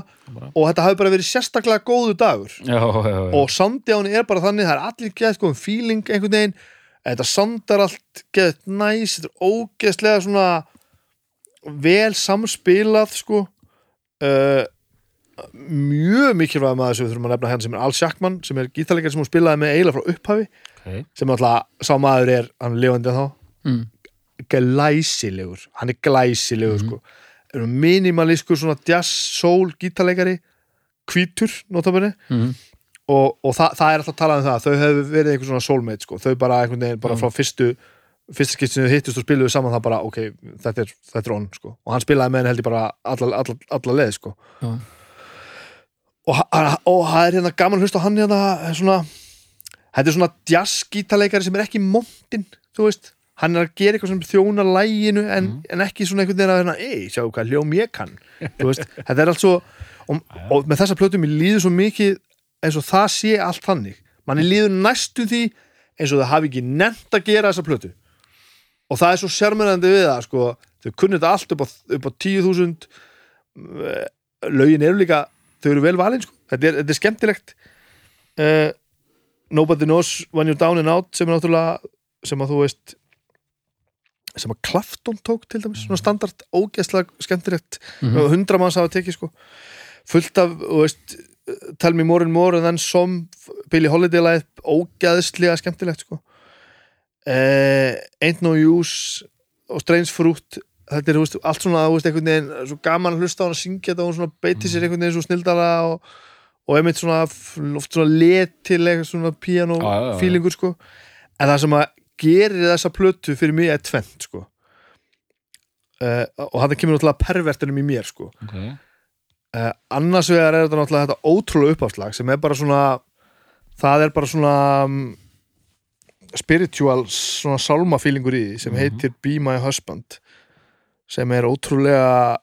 og þetta hafi bara verið sérstaklega góðu dagur Já, já, já. og henni er bara þannig það er allir geðt góðum feeling einhvern veginn þetta sondar allt geðt næs þetta er ógeðslega svona vel samspilað sko uh, mjög mikilvæg maður sem við þurfum að nefna hérna sem er Al Sjakman sem er gítarleikar sem hún spilaði með eiginlega frá upphafi okay. sem alltaf sá maður er hann er lifandi þá mm. Glæsilegur, hann er glæsilegur sko eru minimalískur svona jazz, soul, gítarleikari hvítur, notabene Mhm. og, og það, það er alltaf að tala um það þau hefur verið einhver svona soulmate sko. þau bara einhvern veginn bara Já. frá fyrstu fyrsta skipt sem þau hittust og spiluðu saman það bara ok, þetta er, þetta er on sko. og hann spilaði með henni held ég bara alla, alla, alla leið sko. Og, og það er hérna gaman að hlusta á hann hérna svona, þetta er svona jazz gítarleikari sem er ekki montinn þú veist, hann er að gera eitthvað sem þjónar læginu en, en ekki svona einhvern veginn að ei, sjáu hvað hljóm ég kann. Veist, <laughs> þetta er allt svo og, og með þessa plötu mér líður svo mikið eins og það sé allt þannig. Manni líður næstu því eins og það hafi ekki nefnt að gera þessa plötu. Og það er svo sérmennandi við það sko, þau kunnir þetta allt upp á, á 10.000 eh, lögin eru líka þau eru vel valin sko, þetta er, þetta er skemmtilegt. Uh, Nobody Knows When You're Down and Out sem er náttúrulega sem að þú veist sem að Clapton tók til dæmis svona standard, ógeðslega skemmtilegt Mhm. og hundra manns hafa tekið sko. Fullt af, þú veist Tell Me More and More Then Some Billie Holiday lagið, ógeðslega skemmtilegt sko. Uh, Ain't No Use og Strange Fruit þetta er, þú veist, allt svona, þú veist, einhvern veginn svo gaman að hlusta á hann að syngja þetta og hún svona beiti sér einhvern veginn svo snildara og, og einmitt svona, oft svona letileg svona piano feelingur sko. En það sem að gerir þessa plötu fyrir mig er tvent sko. Uh, og það kemur náttúrulega pervertinum í mér sko. Okay. uh, annars vegar er þetta náttúrulega þetta ótrúlega uppáfslag sem er bara svona það er bara svona um, spiritual svona sálmafílingur í því sem heitir Be My Husband sem er ótrúlega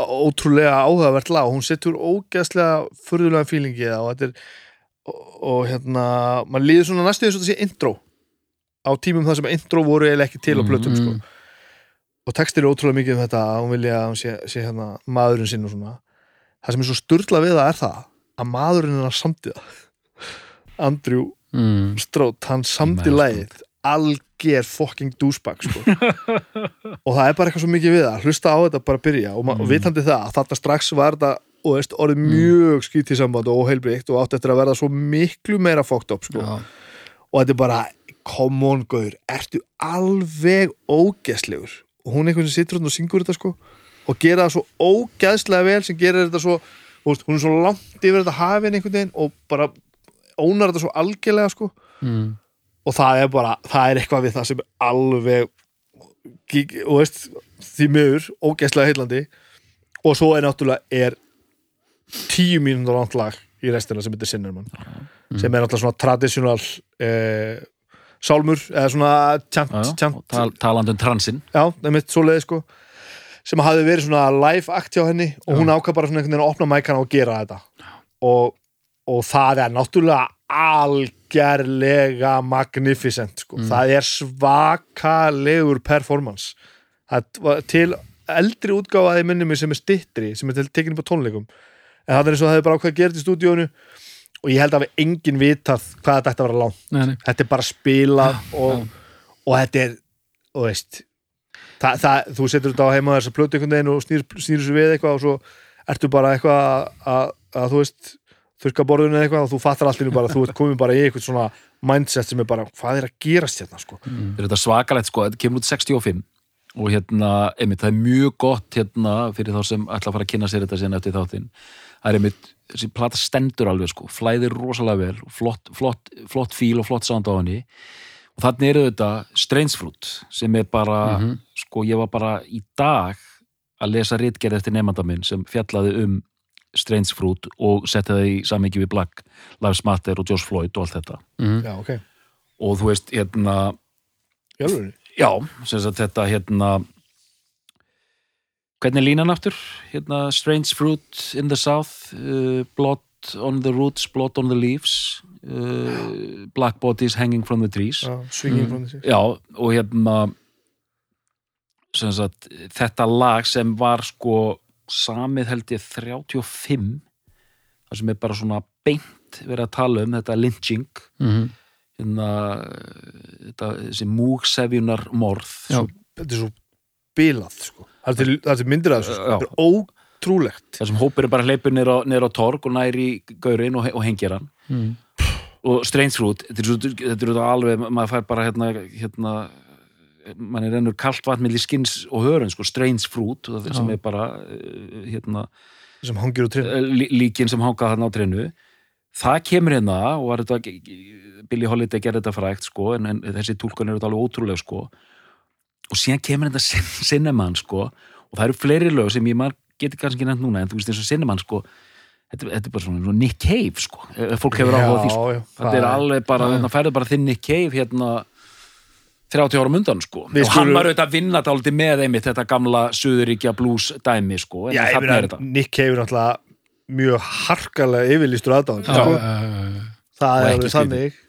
ótrúlega áhugavert lag. Og hún setur ógeðslega furðulega fílingi og þetta er og, og hérna, maður líður svona næstu þess að þetta sé intro á tímum það sem intro voru eiginlega ekki til á plötum sko Mhm. og textir er ótrúlega mikið um þetta að hún vilja að hún sé, sé hérna maðurinn sinn og svona það sem er svo sturla við það er það að maðurinn er að samtiða <laughs> Andrew Mm. Strót, hann samti lagið alger fucking douchebag sko. <laughs> og það er bara eitthvað svo mikið við það hlusta á þetta bara að byrja og, mm. og vitandi það að þarna strax var þetta og veist, orðið mjög skýt í samband og óheilbreykt og átt eftir að verða svo miklu meira fókt upp sko. Og þetta er bara come on gauður, ertu alveg ógeðslegur? Og hún er einhvern sem hérna og syngur þetta sko og gera það svo ógeðslega vel sem gerir þetta svo, veist, hún er svo langt yfir þetta hafin einhvern veginn og bara ónar þetta svo algjörlega sko. Mm. og það er bara, það er eitthvað við það sem er alveg og veist, því miður ógeðslega heillandi. Og svo er náttúrulega er tíu mínútur langt lag í restina sem heitir Sinnerman sem er náttúrulega svona traditional eh, sálmur eða svona tjant, Já, já. tjant tal, talandi um transin já, nefnitt svoleiði sko sem hafði verið svona live act hjá henni og hún ákvað bara svona einhvern veginn að opna mækana og gera þetta. Og, og það er náttúrulega algerlega magnificent sko. það er svakalegur performance. Það til eldri útgáfaði minni mig sem er stittri sem er til tekinni på tónleikum en það er eins og það hefur bara ákvað að gera í stúdíónu og ég held að við engin vitað hvað þetta ætti að vera langt. Nei, nei. þetta er bara spilað og, og þetta er og veist það, það, þú setur þetta á heima þess að plötu einhvern veginn og snýr, snýr sér við eitthvað og svo ertu bara eitthvað að, að, að þú veist þurka borðinu eða eitthvað og þú fattar allt innu bara þú ert komin bara í eitthvað svona mindset sem er bara hvað er að gerast hérna sko? Þetta er þetta svakalegt sko, þetta kemur út 65 og hérna, einmitt, það er mjög gott hérna fyrir þá sem ætla að fara að kynna sér þetta síðan eftir þáttinn það er einmitt, þessi plata stendur alveg sko, flæðir rosalega vel flott, flott, flott fíl og flott sound á henni. Og þannig eru þetta Strange Fruit sem er bara sko, ég var bara í dag að lesa ritgerð eftir nefnda minn sem fjallaði um Strange Fruit og setti það í samingi við Black Lives Matter og George Floyd og allt þetta. Mm. já ok, og þú veist, hérna í alveg Já, sem sagt þetta hérna hvernig er línan aftur? Hérna Strange Fruit in the South uh, Blood on the Roots, Blood on the Leaves uh, Black Bodies Hanging from the Trees. Já, swinging frá þessi Já, og hérna sem sagt, þetta lag sem var sko samið held ég 35 það sem er bara svona beint verið að tala um þetta lynching. Mm. hérna þetta, þessi múgsefjunar morð þetta er svo bilað sko það er til, það er til myndir að þessu sko. Þetta er ótrúlegt. Þar sem hópur er bara hleypur niður á, á torg og næri gaurinn og, og hengir hann. Mm. og Strange Fruit, þetta er, svo, þetta er svo alveg maður fær bara hérna, hérna mann er ennur kalt vatn milli skins og hörun sko, strange fruit og það sem er bara uh, hérna, sem hangir úr trinn eh, lí- líkin sem hangað þarna á trénu það kemur hérna og var þetta Billy Holiday gerði þetta frægt sko en, en þessi túlkun er þetta alveg ótrúleg sko og síðan kemur þetta Cin- Cinnamon sko og það eru fleiri lög sem ég maður geti kannski nefnt núna en þú veist eins og Cinnamon sko þetta, þetta er bara svona, svona Nick Cave sko fólk hefur áhuga á því sko já, þetta er alveg bara, Já. þetta færðu bara þinn Nick Cave hérna 30 ára mundan sko Við og hann skulum- var auðvitað að vinna dálítið með einmitt þetta gamla Suðuríkja blues dæmi sko en Já, er Nick Cave er náttúrulega mjög harkalega yfirlýstur aðdáðan Já, sko. það er alveg skrítið. þannig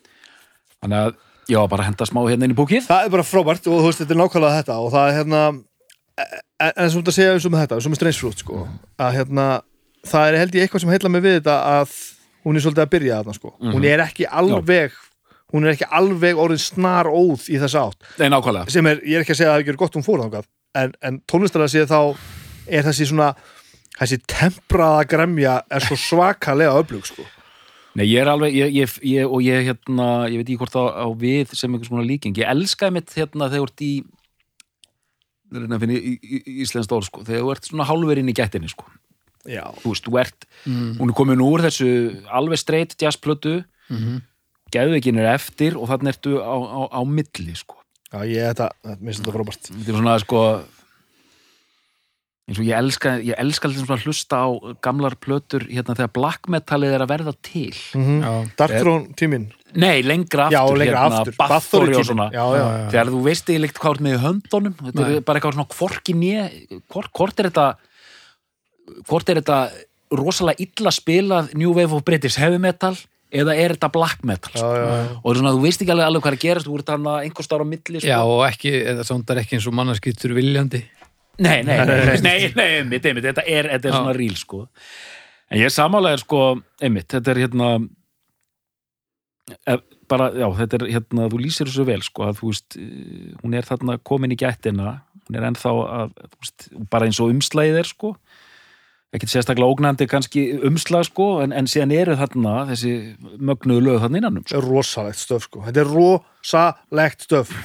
þannig að, já, bara henda smá hérna inn í búkið. Það er bara frábært og þú veist, þetta er nákvæmlega þetta og það er hérna en, en sem þú ert að segja eins og með þetta, eins og með streynsfrút sko, að hérna það er held ég eitthvað sem heilla mig við þetta að hún er svolítið að byrja þarna sko. Hún er ekki alveg hún er ekki alveg orðin snar óð í þessa átt. Nei, nákvæmlega. Sem er, ég er ekki að segja að það er gott hún fór þangað en, en tónlistalega séð þá er þessi svona þessi tempraða gremja er svo svakalega öflug sko Nei, ég er alveg, ég, ég, ég, og ég hérna, ég veit ekki hvort á, á við sem einhvers konar líking, ég elskaði mitt hérna þegar þú ert í það að finna í, í, í íslenskt orð sko, þegar þú ert svona hálfverinn í gættinni sko, já, þú veist, þú ert hún er komin úr þessu alveg straight jazzplötu, Mhm. geðveikin er eftir og þannig ertu á, á, á milli sko, já ég þetta, þetta minnst þetta frábært. Þetta er svona sko eins og ég elska ég elska að hlusta á gamlar plötur hérna þegar black metalið er að verða til mm Já. Darkthrone tíminn Nei, lengra já, aftur, lengra hérna, aftur, Bathory og svona já, já, Já, já. þegar þú veist eiginlega hvað er með í höndunum þetta Nei. er bara eitthvað svona hvorki nýja hvort, hvort er þetta hvort er þetta rosalega illa spilað New Wave of British Heavy Metal eða er þetta Black Metal já, sko. já, já. og svona, þú veist ekki alveg alveg hvað er að gerast þú ert hann einhver stára á milli Já, sko. og ekki, eða sondar ekki eins og mannarskýttur viljandi nei, nei, nei, nei, nei, einmitt, einmitt, þetta er, þetta er svona ríl sko. en ég samálega er sko einmitt, þetta er hérna e, bara, já, þetta er hérna, þú lýsir þessu vel sko, að þú veist, eh, hún er þarna komin í gættina, hún er ennþá að, þú veist, bara eins og umslæðið er sko. Ekkert sérstaklega ógnandi kannski umslag sko, en, en síðan eru þarna þessi mögnuðu lög þarna innanum sko. Þetta er rosalegt stöf sko. Þetta er rosalegt stöf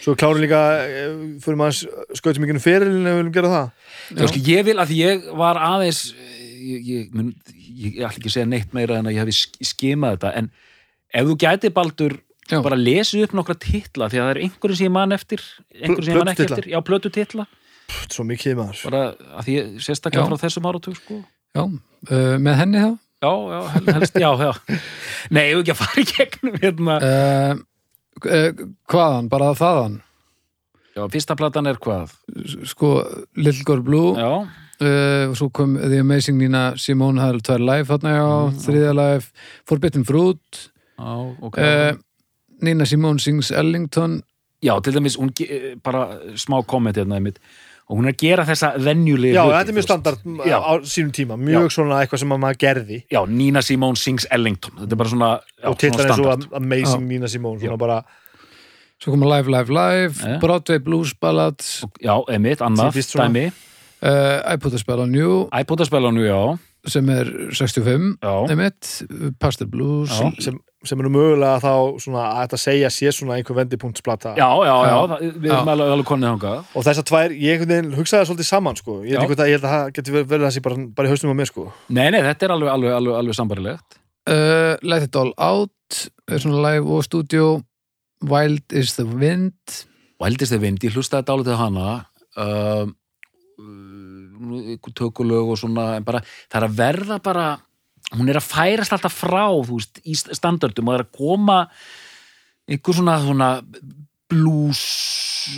svo klárum líka eh, fyrir maður skautum ekki ferilin ef við viljum gera það Já. Sko, ég vil að ég var aðeins ég, ég, mun, ég, ég ætla ekki að segja neitt meira en að ég hafi sk- skimað þetta en ef þú gæti baldur Já. bara lesið upp nokkra titla því að það er einhverjum sem ég man eftir einhverjum sem ég man ekki eftir, já, plötu titla Pff, svo mikið maður bara að því ég sérstaklega Já. frá þessum áratug sko. Já, uh, með henni þá já, já, hel- helst, já, já <laughs> nei, ég hef ekki að fara í gegnum hérna. uh, Hvaðan, bara þaðan? Já, fyrsta platan er hvað? Sko, Little Girl Blue. Já, uh, og svo kom The Amazing Nina Simone eru tvær live þarna já, þriðja live. Forbidden Fruit. Já, ok. Uh, Nina Simone sings Ellington. Já, til dæmis, hún bara smá komment hérna einmitt og hún er að gera þessa venjulegu já, hluti, þetta er mjög standard Já. á sínum tíma mjög svona eitthvað sem að maður gerði já, Nina Simone sings Ellington þetta er bara svona, já, og eins og standard. Amazing Já. Nina Simone Já. svona bara svo kom Live, Live, Live Eh. Broadway Blues Ballads já, Típist svona. dæmi uh, I Put a Spell on You iPod-spelanu, já, sem er 65 já, einmitt, Pastel Blues Já. sem, sem er nú mögulega þá svona að þetta segja sé svona einhver vendipunktsplata. Já, já, já, Já. það- við erum alveg, alveg konið þangað. Og þessar tvær, ég hugsaði það svolítið saman sko, ég, að, held að það geti verið þessi bara, bara í hausnum á mér sko. Nei, nei, þetta er alveg, alveg, alveg, alveg sambarilegt uh, Let It All Out. Er svona live og stúdíó. Wild is the Wind. Og heldist þið vind, ég hlustaði dálítið á hana. Uh, uh, tökulög og svona en bara, það er að verða bara hún er að færast alltaf frá veist, í standardum og er að koma einhver svona, svona blues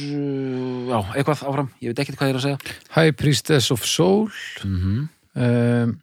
uh, já, eitthvað áfram, ég veit ekki hvað ég er að segja. High Priestess of Soul. Mm -hmm. um,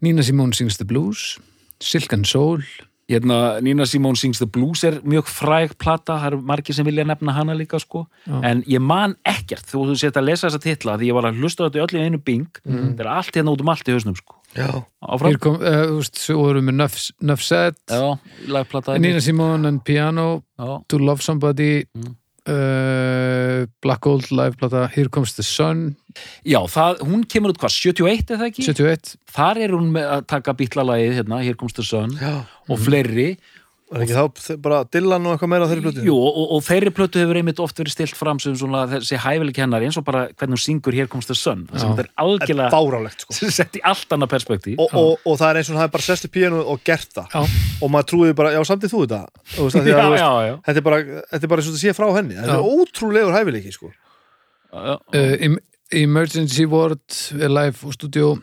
Nina Simone sings the blues. Silk and Soul. Hérna, Nina Simone Sings the Blues er mjög fræg plata, það eru margir sem vilja nefna hana líka sko, Já. en ég man ekkert þú sett að lesa þessa titla því ég var að hlusta á þetta í öll í einu bing, Mm. það er allt hérna út um allt í hausnum sko, Hér kom, uh, þú veist, svo vorum við Nuff, Nuff Said já, lagplata Nina Simone and Piano já, To Love Somebody Mm. uh, Black Gold live plata Here Comes the Sun. Já það, hún kemur út hvað, 71 eða ekki? 71 þar er hún með að taka bítlalagið hérna, Here Comes the Sun. Já. og fleiri er ekki þá bara Dylan og eitthvað meira á þeirri plötu? Jú, og, og þeirri plötu hefur einmitt oft verið stilt fram sem svona þessi hæfileg kennar eins og bara hvernig hún syngur Here Comes the Sun. Sem Já. þetta er algjörlega bárálegt sko. <laughs> sett í allt annað perspektíf. Og, og, og það er eins og hann hafi bara sest í píanu og gert það. Já. og maður trúið bara, já samtið þú þetta? Þú veist, af því að, <laughs> já, veist, já, þetta er bara þetta er bara eins og þetta sé frá henni. Þetta er ótrúlegur hæfileiki sko. já, uh, em- Emergency Ward er live og stúdíó.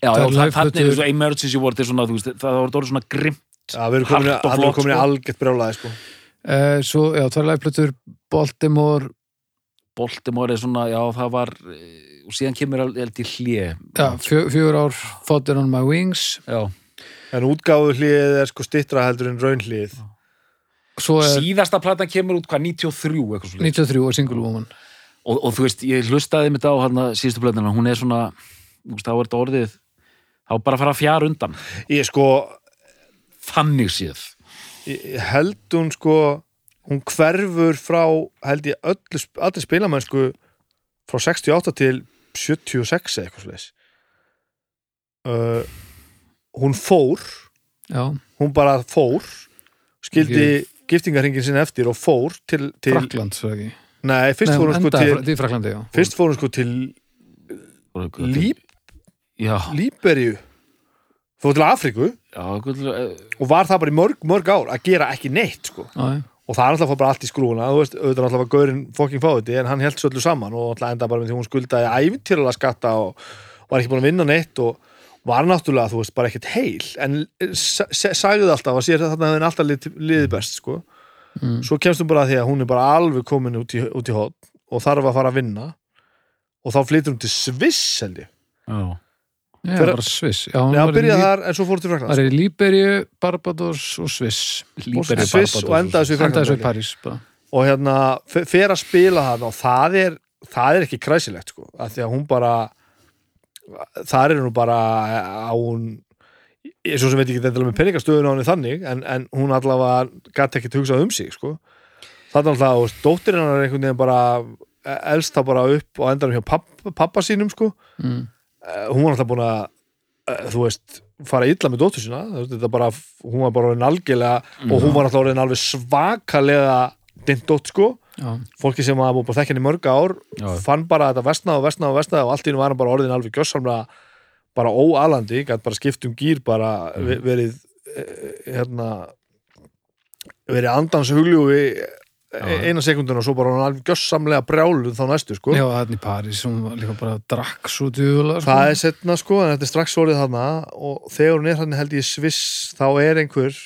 Já, það er það- þannig er svo emergency word er svona, þú veist, það var orðið svona grimt já, við erum komin, Hart í sko. algjört brjálaði sko. uh, svo, já, það er live plötur Baltimore, Baltimore er svona, já, það var eh, og síðan kemur held í hlje já, fjö, fjögur ár Fodder on my wings. Já. en útgáfu hlið er sko stittra heldur en raun hlið er síðasta platan kemur út hvað, 93 eitthvað svona 93 og Single Woman. Og, og þú veist, ég hlustaði mitt á hann síðustu plötuna, hún er svona þú veist, þá er þetta orðið þá bara fara fjara undan. Ég sko, þannig séð? Held hún sko hún hverfur frá held ég öllu, allir spilamennsku frá 68 til 76 eða eitthvað slags uh, hún fór. Já, hún bara fór skildi giftingarhingin sinna eftir og fór til, til Frakland, svo ekki? Nei, fyrst Nei, fór hún sko til fra- til Fraklandi, fyrst fór hún sko til Líb, já, Fór til Afríku. Já, gull, eh, og var það bara í mörg, mörg ár að gera ekki neitt sko. Og það er alltaf bara allt í skrúuna þú veist, auðvitað alltaf var gaurinn fokking fáiði en hann held svo öllu saman og alltaf enda bara með því hún skuldaði ævintýralega skatta og var ekki búin að vinna neitt og var náttúrulega, þú veist, bara ekkert heil. En sa- sa- sagði það alltaf að sér að þarna hefði alltaf liðið lið best sko. Mm. svo kemst hún bara að því að hún er bara alveg komin út í, út í hot og þarf að fara að vinna. Og þá flytur hún til Sviss held ég. Já, Já, Fyrir- bara Sviss Já, hún Já, var í byrjaði þar en svo fór til var Fraklands í Líberíu, Barbados og Sviss Líberíu, Sviss Barbados og endaði svo í endaði svo í Fraklands París bara. og hérna fer að spila það og það er, það er ekki kræsilegt sko, af því að hún bara þar er hún bara á hún ég svo sem veit ekki þetta með peningastöðun á henni þannig en, en hún allavega gæti ekki hugsað um sig sko. það er alltaf, og dóttir hennar er einhvern veginn bara elst það bara upp og endar hjá pappa, pappa sínum sko. mm. Eh, hún var alltaf búin að eh, þú veist, fara illa með dóttur sína þetta bara, hún var bara orðin algjörlega og hún var alltaf orðin alveg svakalega dindótt sko já, fólki sem var búin að þekka henni í mörg ár Já. fann bara þetta vestnaði og vestnaði og vestnaði og allt í henni var hann bara orðin alveg gjössamlega bara óalandi, gætt bara skipt um gýr bara Mm. ve- verið eh, hérna verið andans hugljúfi eina sekundin og svo bara hann alveg gjössamlega brjáluð þá næstu sko já, þannig í París hún líka bara drakk svo djúðulega sko. það er setna sko, en þetta er strax orðið þarna og þegar hún er hann held ég sviss þá er einhver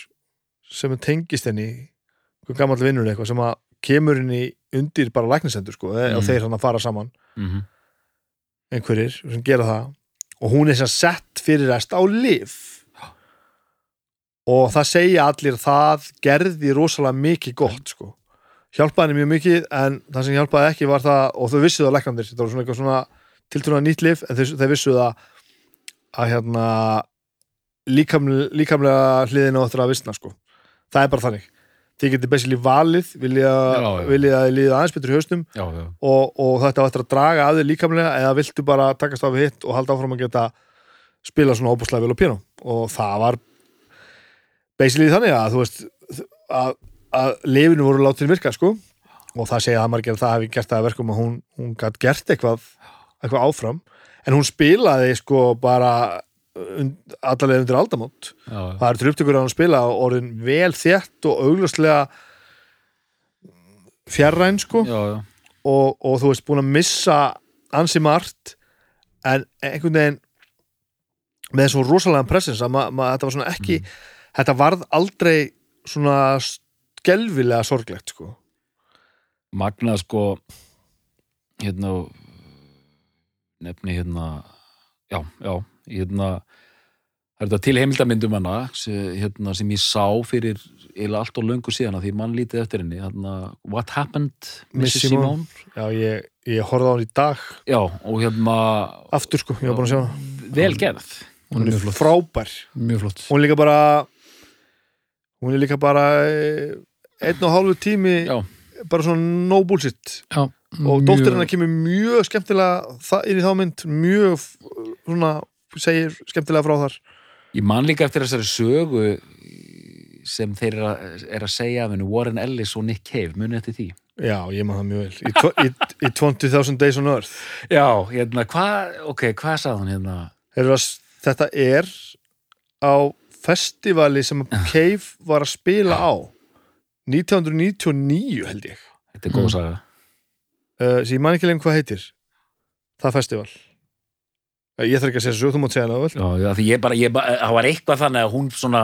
sem er tengist henni einhver gammal vinnur eitthvað sem að kemur henni undir bara læknisendur sko, mm. og Mm. þeir hann að fara saman mhm, einhverjir sem gera það og hún er sem sett fyrir rest á lif og það segja allir það gerði rosalega mikið gott sko. Hjálpaði henni mjög mikið en það sem hjálpaði ekki var það og þau vissu það læknandir, þetta var svona eitthvað svona tiltrúna nýtt lif en þau, þau vissu það að hérna líkamlega, líkamlega hliðina á þetta að vissna sko. það er bara þannig. Þið getið basically valið vilja að þið líða aðeins betur í haustum já, já, og, og þetta eftir að draga af þig líkamlega eða viltu bara takast við hitt og halda áfram að geta spila svona óbúslega vel á piano og það var basically þannig að þú veist að, að lifinu voru látin virka sko. Og það segja að margir að það hefði gert það að verkum að hún, hún gætt gert eitthvað eitthvað áfram. En hún spilaði sko bara und, allalega undir aldamót. Já, já. það er til upptökur að hún spila og orðin vel þétt og augljóslega fjarræn sko. Já, já. og, og þú veist búin að missa ansi margt. En einhvern veginn með svo rosalega presens að ma, ma, þetta var svona ekki þetta varð aldrei svona skelfilega sorglegt sko magnað sko hérna nefni hérna já, já, hérna það er þetta til heimildamyndum hana sem, hérna, sem ég sá fyrir eða allt og löngu síðan að því mann lítið eftir henni hérna, What Happened Miss Mrs. Simone. Simone já, ég, ég horfði á hann í dag já, og hérna aftur sko, ég var búin að sjá hana vel gerð hún er frábær mjög flott. hún er líka bara hún er líka bara eh, einn og hálfu tími Já. bara svona no bullshit. Já, og dóttir hennar kemur mjög skemmtilega það, inn í þá mynd mjög svona, segir skemmtilega frá þar. Ég man líka eftir þessari sögu sem þeir eru að, er að segja af hennu Warren Ellis og Nick Cave, munið eftir því? Já, ég maður það mjög vel. Í, tvo- í, í 20,000 Days on Earth. Já, hérna, hvað, ok, hvað sagði hann hérna? Heyrðu að Þetta er á festivali sem <laughs> Cave var að spila á 1999 held ég. Þetta er góð Mm. saga. Uh, sem ég man ekki lengur hvað heitir. Það festival. Uh, ég þarf ekki að segja svo, þú mátt segja það vel Já, já, því ég bara, ég bara, það var eitthvað þannig að hún svona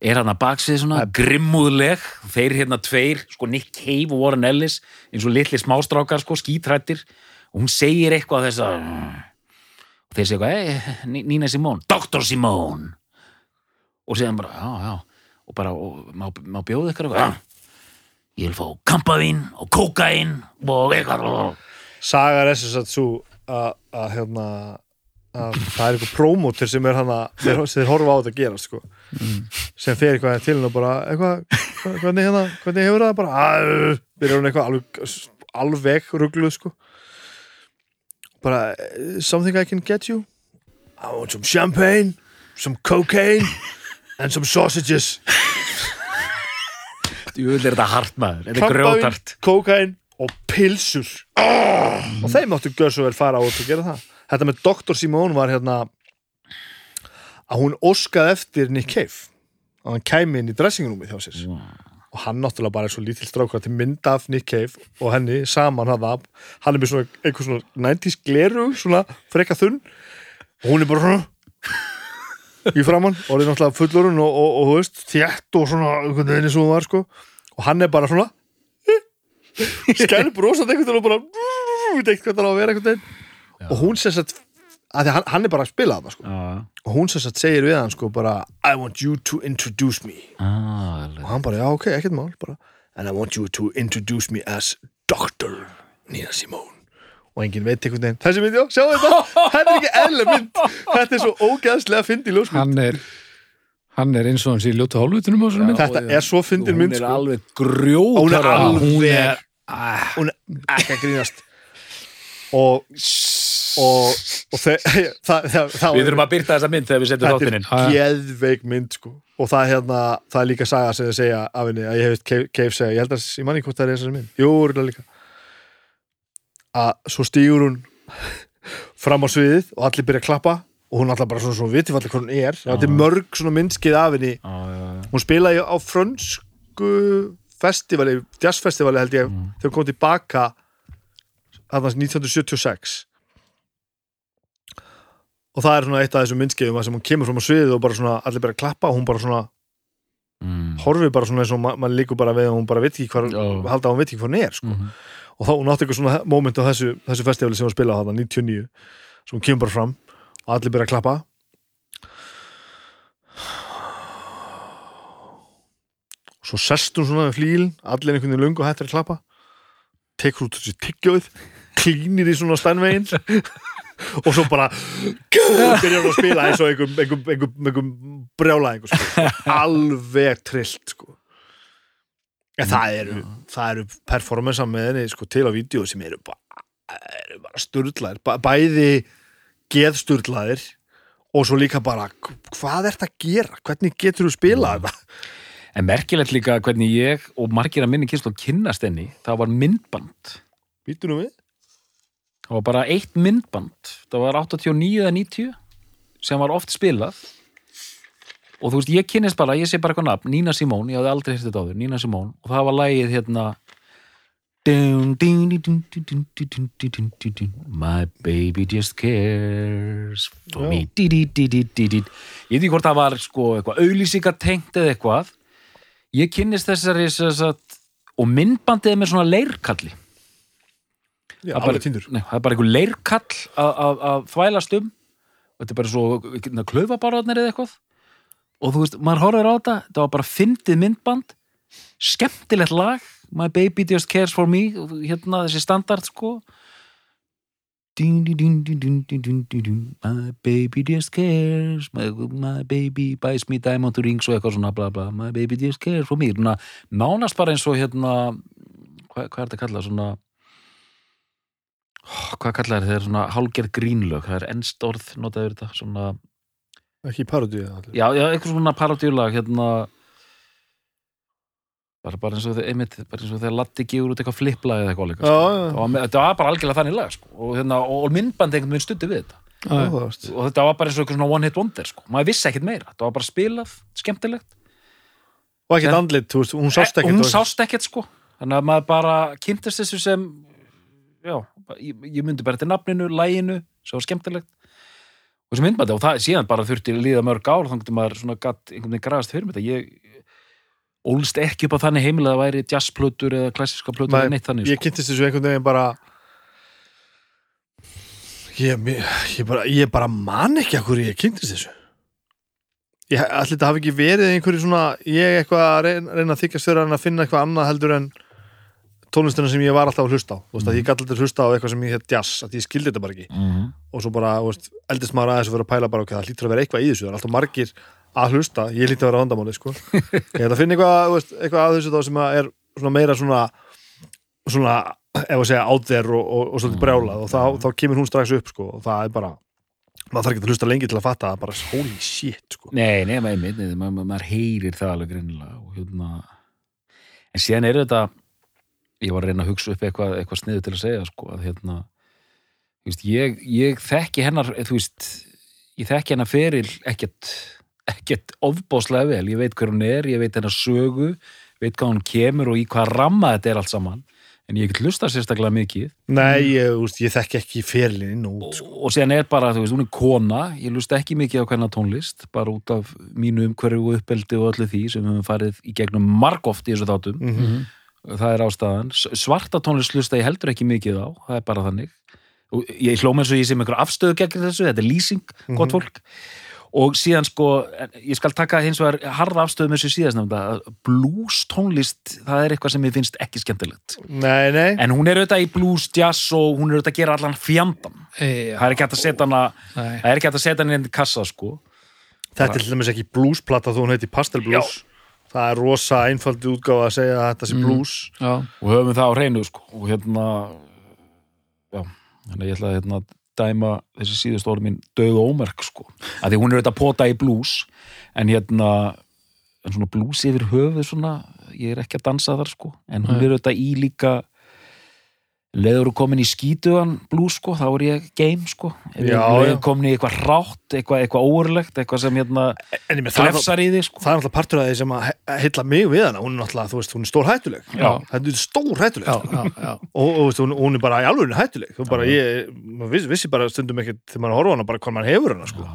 er hann að baksið svona grimmúðleg. Þeir hérna tveir, sko Nick Cave og Warren Ellis, eins og litli smástrákar sko, skítrættir. Og hún segir eitthvað þess að og þeir segja eitthvað, hey, Nína Simón Dr. Simón og segja bara, já, já og bara, og, má, má bjóða ykkur eitthvað? Já, ég vil fá kampavín og kókain og eitthvað. Og sagar er þess að svo að, hérna að það er eitthvað prómótur sem er hann að þeir, þeir horfa á þetta að gera sko. sem fer eitthvað til henn og bara eitthvað, hva- hvernig hérna, hvernig hefur það? Bara að, byrjar hún eitthvað alveg, alveg rugluð sko. Bara something I can get you. I want some champagne some cocaine and some sausages. Jú, er þetta hart maður, þetta er grjótart. kókain og pilsur. Oh! og þeim máttu göð svo vel fara út og gera það. Þetta með Dr. Simone var hérna að hún óskaði eftir Nick Cave. Að hann kæmi inn í dressingrúmið hjá sér. Og hann náttúrulega bara er svo lítill strákar til mynda af Nick Cave og henni saman hann hann er með svona eitthvað svona 90s gleru svona freka þunn. Og hún er bara í framann og er náttúrulega fullorinn og, og, og, þú veist, þjætt og svona einhvern veginn eins og hún var sko. Og hann er bara svona skæri brosað einhvern veginn og bara veit ekki hvað það á að vera einhvern veginn. Og hún sem sagt að hann, hann er bara að spila það sko. Já, og hún sem sagt segir við hann sko bara I want you to introduce me. Ah, og hann bara já ok, ekkert mál bara, and I want you to introduce me as Dr. Nina Simone og enginn veit einhvern veginn. Þessi mynd, já, sjá þetta, þetta er ekki eðlega mynd. Þetta er svo ógeðslega fyndi ljósmynd. Hann er hann er eins og hans í ljótu hálfutunum á svona mynd. Þetta er svo fyndin hún mynd er sko. alveg hún er grjótara alveg hún er- hún er ekki að grínast. Og og, og þe- <laughs> það, það, það, Við þurfum að byrta þessa mynd þegar við setjum þetta þáttinn inn. Er geðveik mynd sko. og það er hérna, það er líka saga sem þið segja af henni, að ég hef Cave segja. Ég held að, ég manni hvort það er þessari mynd. Jú, er líka að svo stígur hún fram á sviðið og allir byrja að klappa og hún alltaf bara svona, svona viti hvað hún er þetta er mörg svona myndskeið af henni hún spilaði á frönsku festivali, jazzfestivali held ég þegar hún kom tilbaka þarna 1976 og það er svona eitt af þessum myndskeiðum að sem hún kemur fram á sviðið og bara svona allir bara að klappa og hún bara svona Mm. horfið bara svona eins og ma mann líkur bara við og hún bara veit ekki hvar, Já. halda að hún veit ekki hvað hún er sko. Mhm. Og þá hún átti eitthvað svona moment á þessu, þessu festivali sem hún spilaði á þarna 99 sem hún kemur bara fram og allir byrja að klappa og svo sest hún svona við flílin, allir einhvern veginn lungu hættir að klappa tekur út þessi tyggjóð klínir í svona stænvegin <laughs> og svo bara byrjar hún að spila eins og einhver, einhver, einhver, sko. <laughs> alveg trillt sko. En það eru eru performansa með henni sko, til á vídeo sem eru bara, eru bara sturlaðir, Bæ, bæði geðsturlaðir og svo líka bara hvað ert að gera, hvernig getur þú spilað þetta? En merkilegt líka hvernig ég og margir að minni kynst og kynnast henni það var myndband. Býtu nú við? það var bara eitt myndband. Það var 89 eða 90 sem var oft spilað og þú veist, ég kynist bara, ég sé bara eitthvað nafn Nina Simone, ég hafði aldrei hérstu þetta á þér, Nina Simone. Og það var lægið hérna My baby just cares for me. Ég veit ekki hvort það var sko eitthvað auðlýsingartengt eða eitthvað. Ég kynist þessari sagt, og myndbandið með svona leirkalli. Já, það, er bara, nei, það er bara einhver leirkall að þvælast um. Þetta er bara svo hérna, klöfa bara eða eitthvað og þú veist, maður horfður á þetta það var bara fyndið myndband. Skemmtilegt lag. My Baby Just Cares For Me hérna þessi standard sko. Dun, dun, dun, My Baby Just Cares. My, my Baby Buys Me Diamond Rings og eitthvað svona bla bla. My Baby Just Cares For Me. Núna, nánast bara eins og hérna hvað hva er þetta að kalla svona oh, hvað kallar þeir? Svona hálger grínlög. Það er ennst orð notaður þetta. Svona ekki parodíu allir. já, já, eitthvað svona paradíulag hérna bara, bara eins og þegar einmitt, bara eins og þegar Latti gefur út eitthvað flipplag eða eitthvað líka, Já, sko. já. Það var, þetta var bara algjörlega þannig lag sko. og, hérna, og, og myndband einhvern veginn stundi við þetta Já, já. Áhugavert. og þetta var bara eins og eitthvað svona one hit wonder sko. maður vissi ekkert meira, þetta var bara spilað skemmtilegt, og ekkert En- andlit, þú veist, hún sást Eh, ekkert hún og- sást ekkert sko þannig að maður bara kynntist þessu sem já, ég, ég myndi bara til nafninu, læginu sem var skemmtilegt og sem myndbandi og það síðan bara þurfti líða mörg ár þannig að maður svona gatt einhvern veginn græðast fyrir þetta ég ólst ekki upp á þannig heimilega að það væri jazzplötur eða klassiska plötur eða neitt þannig ég sko. kynntist þessu einhvern veginn bara ég, ég bara ég bara man ekki að hverju ég kynntist þessu ég allir þetta hafi ekki verið einhverju svona, ég eitthvað að reyna, reyna að þykjast fyrir hann að finna eitthvað annað heldur en tónlistina sem ég var alltaf að hlusta á. Þú veist að ég gæti alltaf hlusta á eitthvað sem ég heit jazz að ég skildi þetta bara ekki. Mhm. og svo bara, þú veist, eldist maður aðeins og vera að pæla bara ok, það hlýtur að vera eitthvað í þessu, það er alltaf margir að hlusta, ég hlýtur að vera vandamáli sko. <laughs> ég ætla að finna eitthvað, veist, eitthvað að þessu þá sem að er svona meira svona svona, ef að segja out there og, og, og svolítið brjálað. Og þá, þá kemur hún strax upp sko, og það er bara maður þarf ekki að hlusta lengi til að fatta það bara holy shit sko. Nei, nei, maður, nei, nei, maður, maður heyrir það alveg greinilega og hérna. En síðan er þetta ég var að reyna að hugsa upp eitthvað, eitthvað sniðu til að segja sko, að hérna veist, ég, ég þekki hennar veist, ég þekki hennar feril ekkert, ekkert ofbáslega vel, ég veit hver hún er, ég veit hennar sögu, veit hvað hún kemur og í hvað ramma þetta er allt saman en ég hlusta sérstaklega mikið. Nei, ég, veist, ég þekki ekki fyrirlinn inn og út sko. og síðan er bara, þú veist, hún er kona ég lust ekki mikið á hvernig tónlist bara út af mínu umhverju og uppeldi og öllu því sem við höfum farið í gegnum margóft í þessu þáttum, mm það er ástæðan. Svarta tónlist lusta ég heldur ekki mikið á það er bara þannig. Og ég hlóm eins og ég sem einhver afstöðu gegn þessu þetta er lýsing, gott fólk. Og síðan sko, ég skal taka hins vegar harða afstöðu með þessu síðast blues tónlist, það er eitthvað sem ég finnst ekki skemmtilegt. Nei, nei, en hún er auðvitað í blues, jazz og hún er auðvitað að gera allan fjandan Ei, það er ekki hægt að setja hana Nei. það er ekki hægt að setja hana inn í kassa sko. Þetta er til dæmis ekki bluesplata þó hún heiti Pastel Blues það er rosa einfaldi útgáfa að segja að þetta sé blues. Já, og höfum það á hreinu sko. Og hérna já, að ég ætla að hérna, dæma þessi síðust orð mín döð og ómerk sko. Að því hún er auðvitað að pota í blues en hérna en svona blues yfir höfuð svona ég er ekki að dansa þar sko. En hún Nei. er auðvitað í líka leður þú komin í skítugan blues sko, þá er ég game sko Já, leður já. komin í eitthvað rátt eitthvað, eitthvað óurlegt, eitthvað sem hérna það glefsar í þig sko það er náttúrulega partur af því sem að heilla mig við hana hún er náttúrulega, þú veist, hún er stór hættuleg Já. þetta er stór hættuleg já, sko. já, já. <laughs> og, og veist, hún, hún er bara í alveg hættuleg þú bara, ég, maður vissi, bara stundum ekkert þegar maður horfa hana, bara hvað maður hefur hana sko.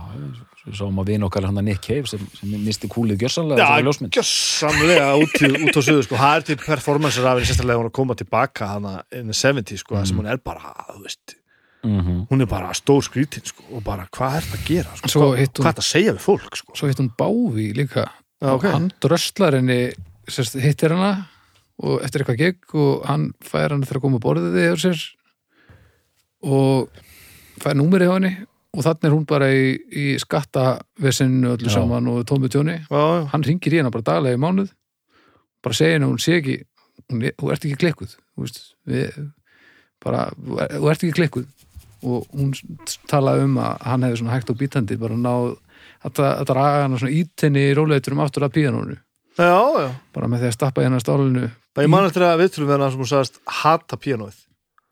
Svo sáum að vin okkar hann að Nick Cave sem, sem misti kúlið gjörsanlega ljósmynd. gjössamlega út, út á söðu sko. það er til performancer af henni sérstaklega hún er að koma tilbaka hana in the 70s sko, mm. sem hún er bara, þú veist Mhm. hún er bara stór skrítin sko, og bara, hvað er þetta að gera sko? Hvað, er þetta að segja við fólk sko? svo hitt hún Bávi líka Já, ok. og hann dröslar henni hittir hana og eftir eitthvað gig og hann fær hann fyrir að koma að borðið og fær númerið á henni og þannig er hún bara í, í skattavesinu öllu Já. saman og tómi tjóni. Já, hann ringir í hana bara daglega í mánuð. Bara segir henni að hún sé ekki hún, er- þú ert ekki klikkuð þú veist, við, bara, þú ert ekki klikkuð. Og hún talaði um að hann hefði svona hægt og bítandi bara náð að, að draga hana svona ítinni í róleiturum aftur að píanónu bara með því að stappa hennar stálinu. Það ég man eftir að viðtölum við hana sem hún sagðist hata píanóið.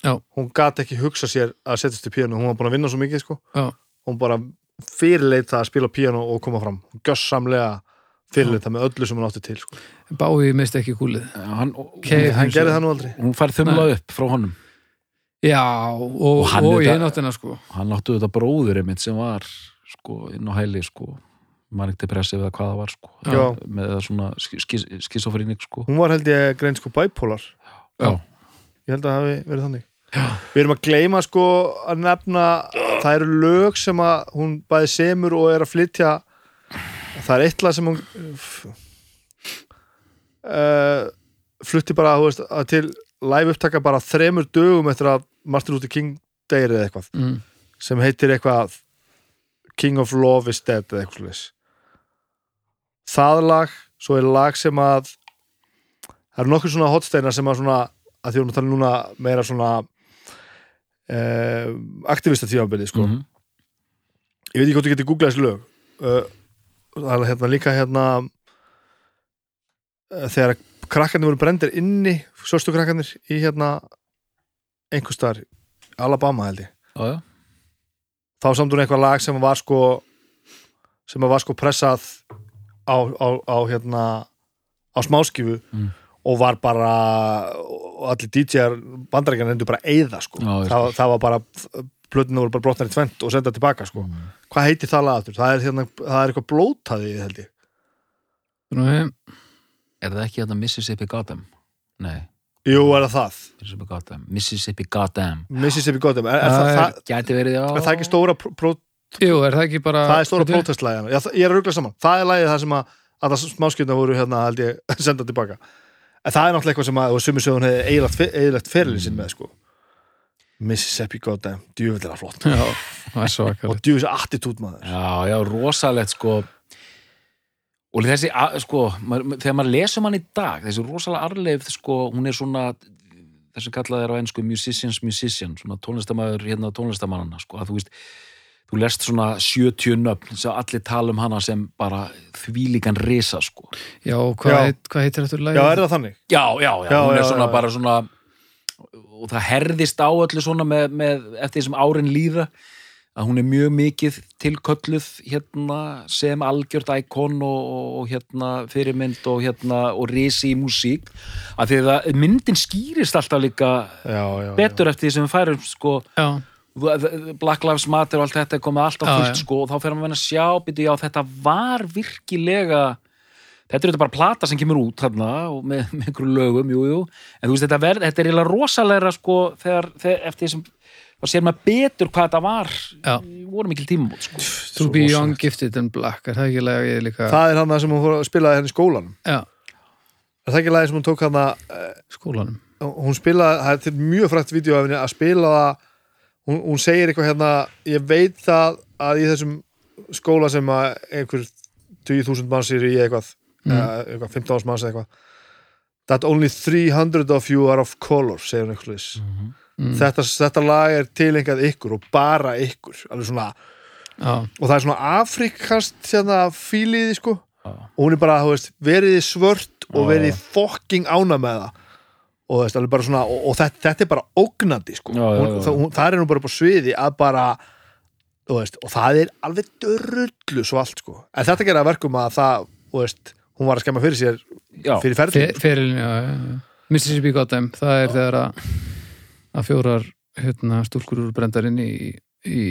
Já. Hún gat ekki hugsa sér að setjast í píanó. Hún var búin að vinna svo mikið, sko. Já. Hún bara fyrirleit það að spila píanó og koma fram. Hún gjössamlega fyrirleit það með öllu sem hún átti til, sko. Báði misti ekki kúlið Hann, Cave. Hann gerði það nú aldrei. hún fær þumla upp frá honum. já, og, Og og, í hináttina sko Hann áttu þetta bróður einmitt sem var sko, inn á hæli sko, maður ekki depressið við að hvað það var sko, Já. með svona skis, skisofrínik sko. Hún var held ég grein sko bipolar. Já. Ég held að það hafi verið þannig. Já. Við erum að gleyma sko að nefna það eru lög sem að hún bæði semur og er að flytja það er eitthvað sem hún uh, flutti bara veist, að til live upptaka bara þremur dögum eftir að Martin Luther King deyri eða eitthvað mm. sem heitir eitthvað King of Love is Dead eða eitthvað slags það lag svo er lag sem að það eru nokkur svona hotsteinar sem að svona að því hún tala núna meira svona uh, aktivista tímabili sko. Mhm. ég veit ekki hvort þú getur googlað þessi lög uh, það er hérna líka hérna uh, þegar krakkarnir voru brendir inni svörstu krakkarnir í hérna einhvers staðar Alabama held ég já, þá samt hún eitthvað lag sem var sko sem var sko pressað á, á, á hérna á smáskifu Mm. Og var bara og allir DJ-ar bandarækjan endur bara eyða sko. Já, ég það, það var bara plötinu voru bara brotnar í tvent og senda tilbaka sko. Mm. hvað heitir það lagatur? Það er, hérna, það er eitthvað blótaði held ég. Nú, eh, er það ekki þetta Mississippi Goddam? Nei, Jú, er það það? Mississippi Goddam Mississippi Goddam Mississippi Goddam er, er, Það það, það, Gæti verið, já. Er það ekki stóra Jú, er það ekki bara það er stóra Já, það- ég er að ruggla saman, það er lagið það sem að að það smáskjöndar voru hérna held ég <laughs> senda tilbaka en það er náttúrulega eitthvað sem að sögum hefði eiginlegt ferilin sinn með sko. Mississippi Goddam, djúvill það flott. Já, og akkurat djúvill attitút maður. Já, já, rosalegt sko. Og þessi, að- sko maður, þegar maður lesum hann í dag þessi rosalega arleif, sko, hún er svona þessi kallað er á ennsku musicians musician, svona tónlistamæður hérna tónlistamannana, sko, að þú veist þú lest svona 70 nöfn sem allir tala um hana sem bara þvílíkan risa, sko. Já, hvað, heit, hvað heitir þetta lagi? Já, er það þannig? Já, já, já, Já, hún er já, svona bara svona og það herðist á öllu svona með, með eftir þessum árin líða að hún er mjög mikið tilkölluð hérna sem algjört íkon og, og, og hérna fyrirmynd og hérna og risi í músík. Að því að myndin skýrist alltaf líka Já, já, betur eftir því sem við færum sko. Já, Black Lives Matter og allt þetta er komið alltaf fullt sko og þá fer maður að sjá byrju, já þetta var virkilega þetta er þetta bara plata sem kemur út þarna og með, með einhverju lögum, jú, jú. En þú veist þetta, verð, þetta er eiginlega rosalegra sko þegar, þegar eftir því sem þá sér maður betur hvað þetta var Já. voru mikil tímamót sko. To be young, gifted and black Er það ekki lagi líka? Það er hann það sem hún fór að spilaði henni í skólanum. Já, Er það ekki lagið sem hún tók hann að skólanum. hún spilaði, það er til mjög af henni að spila það hún, hún segir eitthvað hérna ég veit það að í þessum skóla sem að einhver 20.000 manns er í eitthvað Mm. eða eitthvað 15 manns eða eitthvað that only 300 of you are of color segir hún eitthvað mm. mm. þetta, þetta lag er tilengað ykkur og bara ykkur alveg svona, Já, og það er svona afrikast hérna fíliði sko Já. og hún er bara, þú veist, verið svört og verið þið fokking ána með það og, svona, og, og þetta, þetta er bara ógnandi sko, Já, já, já. það, hún, það er nú bara upp á sviði að bara veist, og það er alveg dörrullu svo allt sko, en þetta gera að verkum að það, veist, hún var að skemma fyrir sér já, fyrir ferðin, já Mississippi Goddam, það er þegar að að fjórar hérna, stúlkur úr brendar inn í, í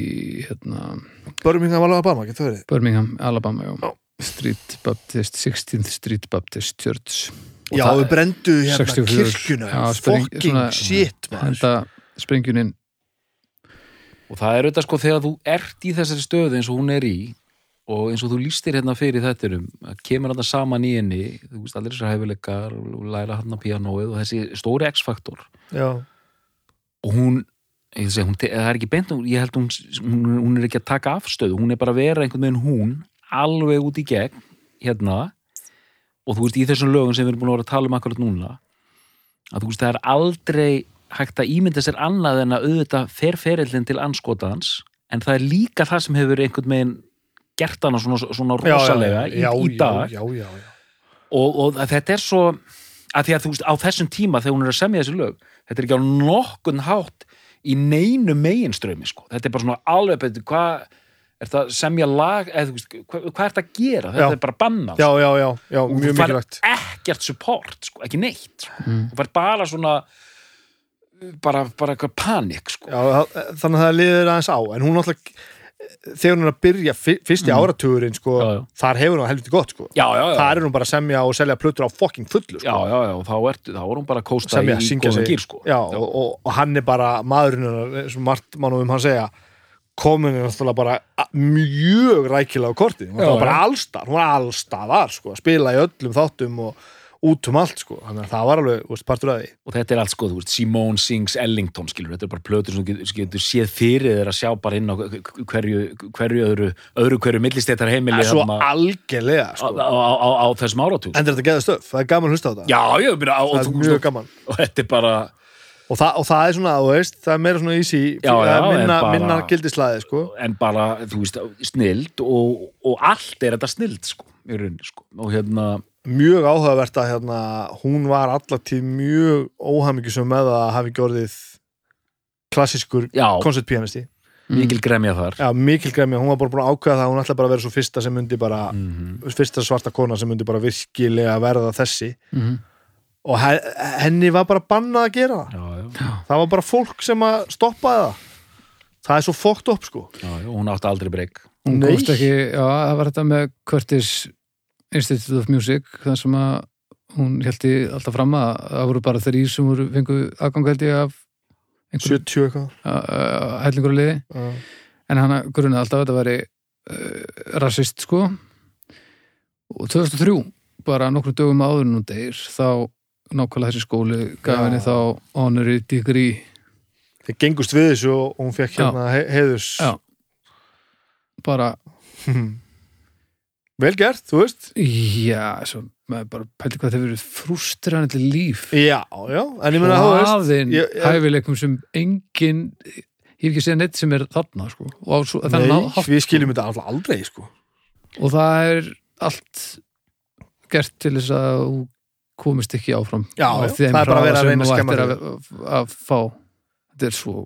hérna, Birmingham Alabama, Birmingham, Alabama já. Já. Street Baptist 16th Street Baptist Church Og Já, við brendu hérna 64, kirkjuna. Já, spreng- fucking svona- shit maður. henda sprengjuninn og það er auðvitað sko þegar þú ert í þessari stöðu eins og hún er í og eins og þú lístir hérna fyrir þettinum að kemur þetta saman í henni þú veist allir þessar hæfileikar og læra hann að píanóið og þessi stóri X-faktor. Já, og hún, ég segi, hún það er ekki beint, hún- ég held hún, hún hún er ekki að taka afstöðu, hún er bara að vera einhvern veginn hún, alveg út í gegn hérna og þú veist í þessum lögum sem við erum búin að vera að tala um akkurat núna að þú veist það er aldrei hægt að ímynda sér annað en að auðvitað fer ferillin til anskotans en það er líka það sem hefur einhvern veginn gert hana svona, svona já, já, rosalega já, í, í dag já, já, já, já. og, og þetta er svo að því að þú veist á þessum tíma þegar hún er að semja þessi lög þetta er ekki á nokkun hátt í neinu meginströmi sko. þetta er bara svona alveg betur hvað er það að semja lag eða þú veist, hvað, hvað er það að gera þetta Já. er bara bannað já, já, já, já og mjög þú fær mikilvægt ekkert support sko, ekki neitt sko. Mm. þú fær bara svona bara, bara eitthvað panik sko. já, þannig að það liður aðeins á en hún náttúrulega þegar hún er að byrja fyr- fyrsti Mm. áratugurinn sko, Já, já. þar hefur hún helviti gott sko. já, já, já, það er hún bara að semja og selja plötur á fucking fullu já, sko. já, já, og þá, er, þá er hún bara að kósta semja, í góðan gýr sko. já, og, og, og hann er bara maðurinn og margt mannum um hann segja komin er náttúrulega bara mjög rækilega á korti hún var bara allstar, hún var allstaðar sko, að spila í öllum þáttum og út um allt sko, þannig að það var alveg veist, partur að því. Og þetta er allt sko, þú veist, Simone Sings Ellington skilur, þetta er bara plötur sem getur, getur séð fyrir þeir að sjá bara inn á hverju, hverju öðru, öðru hverju millistéttar heimili svo þarna á, algjörlega á, sko. á, á, á þessum áratug en þetta geða stöf, það er gaman að hlusta á þetta. Já, já, meina, og, það er mjög gaman. og þetta er bara og, það, og það er svona, þú veist, það er meira svona easy Já, já, minna, bara- minna gildislæði sko. en bara, þú veist, snild og, og allt er þetta snild sko, í rauninni sko. Og hérna, mjög áhugavert að hérna, hún var allatíð mjög óhamingjusum með að hafi orðið klassískur koncertpianisti mikil gremja þar. Já, mikil gremja, hún var bara búin að ákveða það að hún ætla bara að vera svo fyrsta sem myndi bara Mhm. fyrsta svarta kona sem myndi bara virkilega verða þessi. Mhm. og he henni var bara bannað að gera það það var bara fólk sem að stoppaði það. Það er svo fókt upp sko. Já, já, hún átti aldrei breyk. Hún komst ekki, já, það var þetta með Curtis Institute of Music þar sem að hún held í alltaf fram að það voru bara þrýr sem voru fengu aðgang held ég af einhverjum 70 eitthvað. Hellingur liði. Uh, en hann grunaði alltaf að þetta væri uh, rassist sko. Og 2003 bara nokkru dögum áður en hún deyr þá nákvæmlega þessi skóli gaf Já. henni þá honorary degree. Þeir gengust við þessu og hún fekk hérna he heiðus Já. bara, <laughs> vel gert, þú veist. Já svo, maður bara pældi hvað það verið frústranandi líf. Já, já, en ég veist hlaðin ég- ég- hæfileikum sem engin ég hef ekki séð neitt sem er þarna sko. og, svo, nei, nei, hátt, við skiljum þetta alltaf aldrei sko. Og það er allt gert til þess að komist ekki áfram Já, það er bara að reyna að þú skemma ættir að, að, fá þetta er svo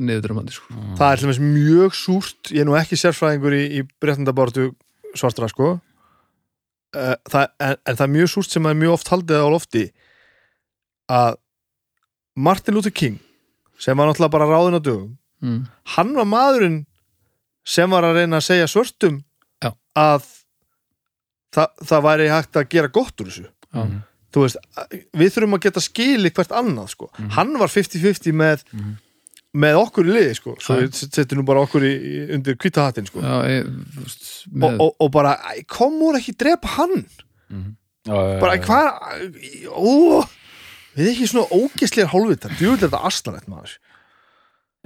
niðurdrömmandi sko. það er til dæmis mjög súrt ég er nú ekki sérfræðingur í, í breytandabáratu svartra sko uh, það, en, en það er mjög súrt sem er mjög oft haldið á lofti að Martin Luther King sem var náttúrulega bara ráðin á dögum mm. hann var maðurinn sem var að reyna að segja svörstum Já. að það, það væri hægt að gera gott úr þessu Já. Þú veist, við þurfum að geta skili hvert annað sko, hann var 50-50 með Mhm. með okkur í liði sko, svo við setjum nú bara okkur í, undir hvita hattin sko. Já, ég, veist, og, með, og, og bara, æ, komur ekki drepa hann. Já, bara, já, já. hvað ó, við ekki svona ógisleir hálfvitar, djúvill er þetta aslanett maður.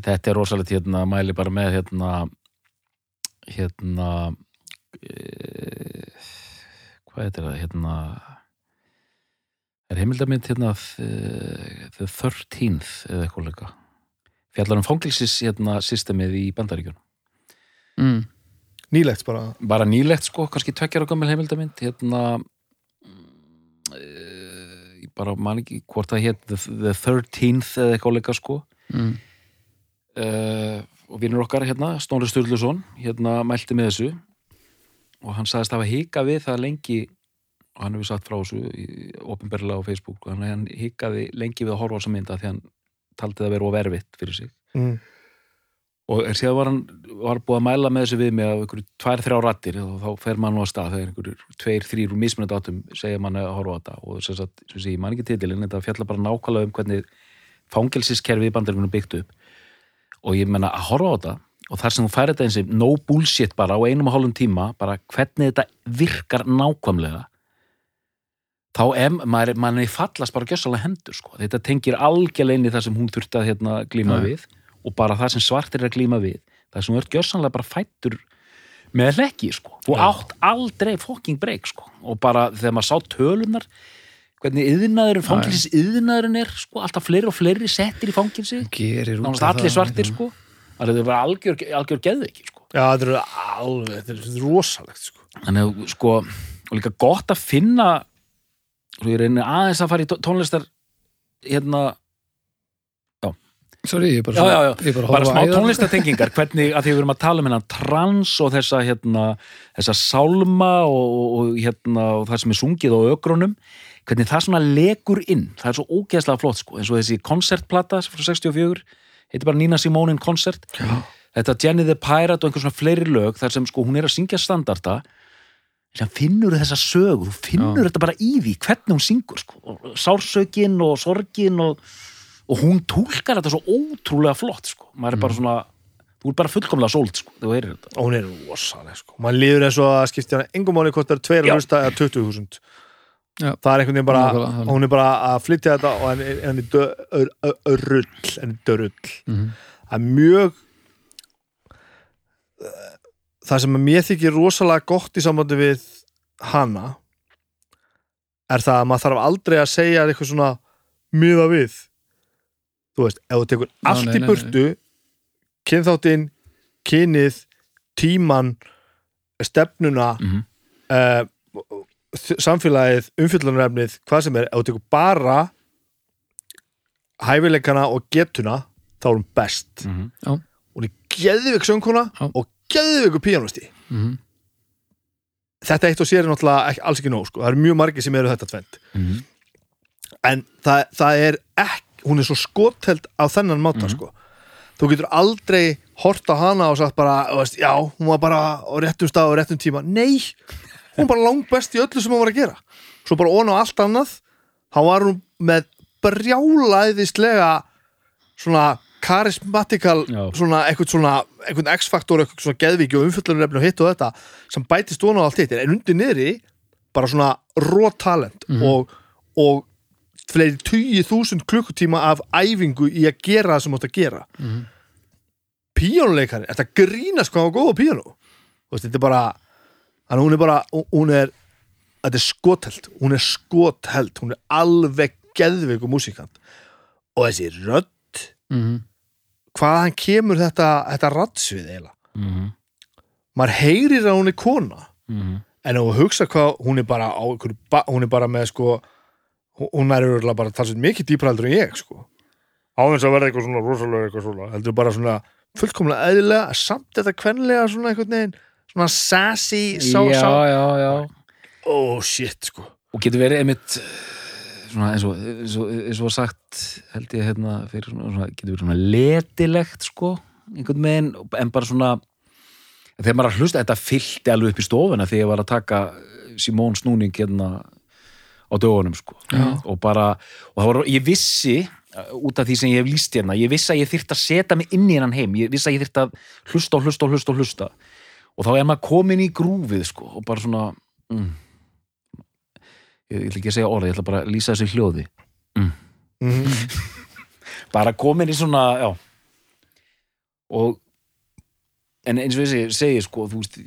Þetta er rosalegt hérna, mæli bara með hérna hérna e, hvað heitir það hérna er heimildamind hérna The, the 13th eða eitthvað leika fjallar um fangilsis hérna systemið í bandaríkjun mm. nýlegt bara, bara nýlegt sko, kannski tveggjara gömul heimildamind hérna e, bara man ekki hvort það hétt the, the 13th eða eitthvað leika sko. Mm. uh, og vinnur okkar hérna, Stóri Sturluson hérna mælti með þessu. Og hann sagðist hafa hikað við það lengi og hann hefur sagt frá þessu ofinberlega á Facebook og hann, hikaði lengi við að horfa á þessa mynda því hann taldi það vera overfitt fyrir sig. Mm. og er síðan var hann var búið að mæla með þessu við mig af einhverju tvær, þrjá rattir og þá fer mann á stað þegar einhverju tveir, þrýr úr mismunandi átum segja mann að horfa á þetta. Og sem sagt, sem sé, ég man ekki titilinn, þetta fjalla bara nákvæmlega um hvernig fangelsiskerfið í bandaríkunum byggt upp. Og ég menna að horfa á þetta og þar sem þú færi þetta eins og no bullshit bara á einum og hálfum tíma, bara hvernig þetta virkar nákvæmlega þá em, maður, maður fallast bara gjössalega hendur sko. þetta tengir algjörlega inn í það sem hún þurfti að hérna, glíma Nei. við og bara það sem svartir er að glíma við það sem þú ert gjössanlega bara fættur með hlekki sko. þú átt aldrei fucking break sko. og bara þegar maður sá tölunar hvernig yðnaðurinn, fangelsis yðnaðurinn er sko, alltaf fleiri og fleiri settir í út nánast allir svartir sko það er bara algjör, algjör geðveiki sko. já, þetta er alveg þetta er rosalegt sko þannig að sko og líka gott að finna svo ég reyni aðeins að fara í tó- tónlistar hérna, Sorry, ég er bara, já, já, já, ég bara, bara smá tónlistatengingar hvernig að því við erum að tala um hérna trans og þessa hérna, þessa sálma og, og, hérna og það sem er sungið á ögrunum hvernig það svona legur inn. Það er svo ógeðslega flott sko. Eins og þessi koncertplata frá 64 heitir bara Nina Simone in Concert Já. þetta Jenny the Pirate og einhver svona fleiri lög þar sem sko hún er að syngja standarda sem finnur þessa sögu þú finnur Já. þetta bara í því hvernig hún syngur sko. Og sársökin og sorgin og, og hún túlkar þetta svo ótrúlega flott sko. maður er bara svona þú er bara fullkomlega sóld sko, þegar þú heyrir þetta og hún er rosaleg sko maður líður eins og að skipti hana engum máli hvort það er tveir Já. að hlusta eða 20.000 Já. það er einhvern veginn bara þannig. hún er bara að flytja þetta og henni er dö- ör- ör- örrull henni er dörull Mhm. það er mjög það sem að mér þykir rosalega gott í sambandi við hana er það að maður þarf aldrei að segja eitthvað svona miða við þú veist, ef þú tekur Já, allt nei, í burtu kynþáttinn, kynið tíman stefnuna Mhm. uh, samfélagið, umfyllunarefnið hvað sem er, ef þú tekur bara hæfileikana og getuna, þá er hún best Mhm. hún er geðvik söngkona Já. Og geðviku píanústi Mhm. þetta eitt og sér er náttúrulega alls ekki nóg sko. það eru mjög margir sem eru þetta tvend Mhm. en það, það er ekki hún er svo skotheld á þennan máta sko. þú getur aldrei hort á hana og sagt bara veist, já, hún var bara á réttum stað og réttum tíma nei, hún var bara langt best í öllu sem hún var að gera svo bara ón á allt annað þá var hún með brjálæðislega svona karismatikal svona eitthvað svona eitthvað x-faktor, eitthvað svona geðviki og umfjöllunarefni og hitt og þetta sem bætist ón á allt hitt. En undir niðri bara svona raw talent og, og fleiri tugi þúsund klukkutíma af æfingu í að gera það sem átt að gera. Mm Mhm. píjónuleikari, þetta grínast hvað á góða þú veist, þetta er bara hún er bara, hún er þetta er skotheld, hún er skotheld hún er alveg geðveiku músikant og þessi rödd Mhm. Hvaðan kemur þetta, þetta raddsvið eiginlega? Mhm. maður heyrir að hún er kona. Mhm. en ef þú hugsa hvað hún er bara ba- hún er bara með sko hún- er örugglega bara talsveit mikið dýpra heldur en ég sko. Á þess að verða eitthvað svona rosalega eitthvað svona. Heldur bara svona fullkomlega eðlilega samt þetta kvenlega svona einhvern veginn svona sassy sá, já, sá, já, já oh shit sko. Og getur verið einmitt svona eins og, eins og, eins og sagt held ég hérna fyrir svona, svona getur verið svona letilegt sko einhvern veginn, en bara svona þegar maður að hlusta, þetta fyllti alveg upp í stofuna þegar ég var að taka Simón Snúning hérna á dögunum sko. Já. og bara, og það var, ég vissi út af því sem ég hef líst hérna, ég vissi að ég þyrfti að setja mig inn í hennan heim, ég vissi að ég þyrfti að hlusta og hlusta og hlusta og hlusta. Og þá er maður komin í grúfið sko og bara svona mm, ég, ætla ekki að segja orðið, ég ætla bara að lýsa þessu hljóði. Mm. <laughs> Bara komin í svona, já. Og en eins og þessi segi sko, þú veist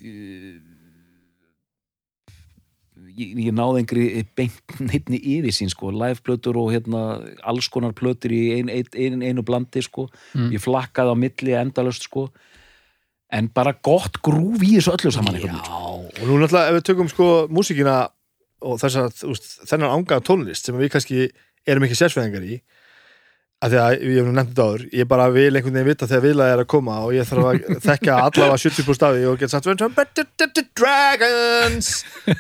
ég, ég náði engri beint neittni yfir sín sko, live-plötur og hérna alls konar plötur í ein, ein, ein, einu blandi sko, Mm. ég flakkaði á milli endalöst sko. En bara gott grúf í þessu öllu saman sko. og nú náttúrulega ef við tökum sko músíkina og þess að veist, þennan ángaða tónlist sem við kannski erum ekki sérsveðingar í að því að ég hef nú nefnt þetta áður ég bara vil einhvern veginn vita þegar vilað er að koma og ég þarf að <laughs> þekka allavega 70% af því og geta sagt "When some better to the dragons.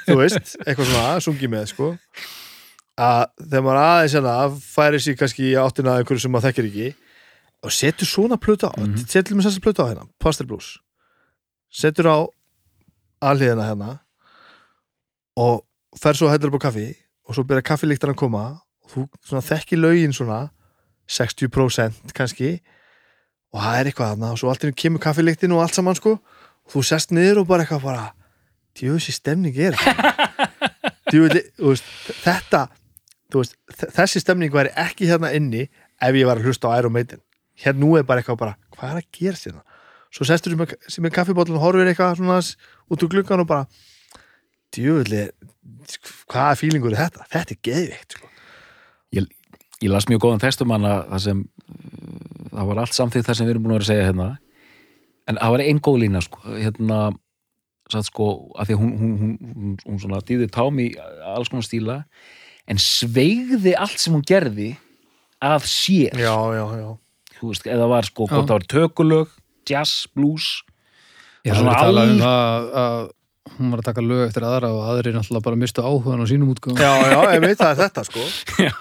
Þú veist, eitthvað svona sungi með sko. Að þegar maður aðeins hérna færi sér kannski áttina að einhverju sem maður þekkir ekki og setur svona plötu á Mhm. setur með þessa plötu á hérna, Pastel Blues. Setur á alliðina hérna og fer svo að heldur upp á kaffi og svo byrja kaffilíktan að koma. Og þú svona þekki lögin svona 60% kannski. Og það er eitthvað þarna og svo allt í einu kemur kaffilíktin og allt saman sko. Og þú sest niður og bara eitthvað bara djöfissi stemning er <laughs> þú veist, þetta veist, þessi stemning væri ekki hérna inni ef ég var að hlusta á Maiden. Hérna nú er bara eitthvað bara, hvað er að gera sérna svo sestur sem er, sem kaffibóllin og horfir eitthvað svona út úr gluggan og bara djöfulli hvaða fílingur er þetta? Þetta er geðvikt sko. ég las mjög góðan textum hana það sem það var allt samþýtt það sem við erum búin að vera að segja hérna en það var einn góð lína sko, hérna satt sko, að því að hún, hún, hún, hún, hún svona dýði tám í alls konar stíla en sveigði allt sem hún gerði að sér já, já, já þú veist, eða var sko, Já. hvort það var tökulög jazz, blues Ég Og hafði svona talað um það að hún var að taka lög eftir aðra og aðri náttúrulega bara mistu áhugan á sínum útgáðum. já, já, ég veit það er þetta sko. <laughs> Já,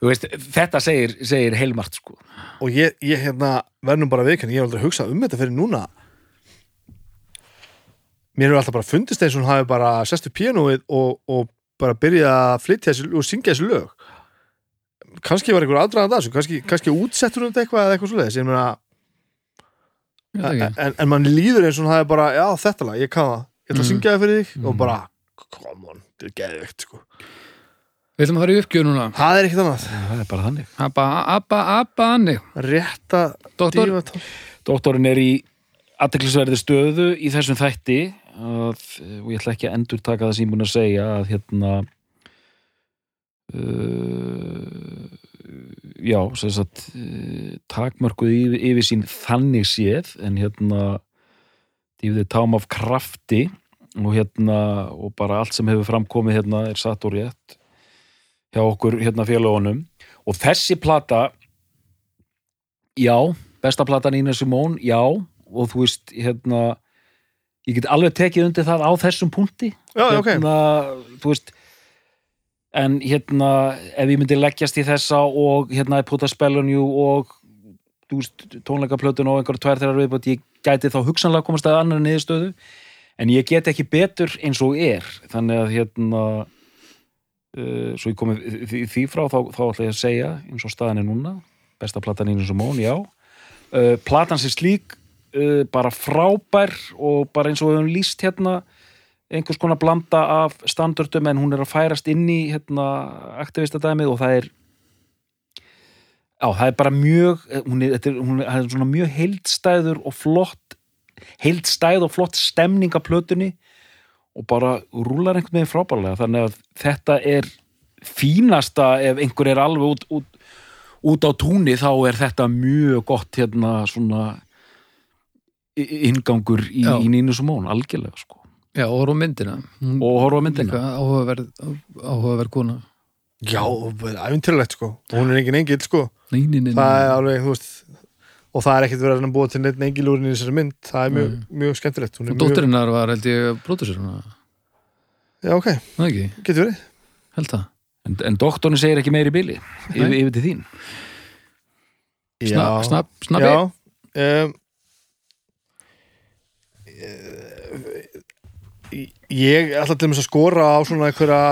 þú veist, þetta segir, segir heilmart sko. Og ég, ég hérna verðnum bara viðkenni, ég hef aldrei hugsað um þetta fyrir núna. Mér hefur alltaf bara fundist eins og hún hafi bara sestu píanóið og, og bara byrjað að flytja þessi og syngja þessi lög. Kannski var einhver aðdraðan þessu, kannski, kannski útsettur hún þetta eitthvað eða eitthvað svoleiðis, ég meina Ég veit ekki. en, en mann líður eins og hún hafi bara, já þetta lag, ég kann það ég ætla að syngja það fyrir þig og Mm. bara, come on, þetta er geðvikt sko. Við ætlum að fara í uppgjöf núna. það er ekkert annað, það er bara þannig Abba, abba, abba, anni. rétta Doktor, dífa tón Doktorinn er í aðteklisverði stöðu í þessum þætti að, og ég ætla ekki að endur taka það sem ég búin að segja að hérna uh, já, sem sagt uh, takmörkuð yfir, yfir sín þannig séð en hérna dýfði tám af krafti og hérna og bara allt sem hefur framkomið hérna er satt og rétt hjá okkur hérna félagunum og þessi plata já, besta platan Ína Simón, já. Og þú veist, hérna ég get alveg tekið undir það á þessum punkti. Já, hérna, þú veist en hérna ef ég myndi leggjast í þessa og hérna Put a Spell on You og þú veist, tónleikaplötun og einhverja tvær þeirra viðbútt, ég gæti þá hugsanlega komast að annar niðurstöðu en ég get ekki betur eins og er. Þannig að hérna uh, svo ég komið því, því frá þá, þá ætla ég að segja eins og staðan er núna. Besta platan Ínus og Món, já. Uh, platan sem slík uh, bara frábær og bara eins og við höfum líst hérna einhvers konar blanda af standardum en hún er að færast inn í hérna, aktivistadæmið og það er já, það er bara mjög hún er, er, hún er, er svona mjög heildstæður og flott heildstæð og flott stemning af plötunni og bara rúlar einhvern veginn frábærlega. Þannig að þetta er fínasta ef einhver er alveg út, út, út á túnni þá er þetta mjög gott hérna svona ingangur í, í Nínu Simón, algjörlega sko. Já, og horfa myndina. Og horfa myndina. áhugaverð, áhugaverð kona. Já, æfintýralegt sko. Hún er engin engil sko. Nei, nei, nei, það er alveg, þú veist og það er ekkert verið að búa til neitt engilúrin í þessari mynd. Það er mjög, mjög skemmtilegt. Hún er Og mjög- dótturinnar var held ég hana, Já, ok, getur verið. Held það. En, en doktorni segir ekki meiri bili. Yfir, Nei. yfir til þín. Sna, snapp, snappi. Já. Um, Ég ætla til að skora á svona einhverja,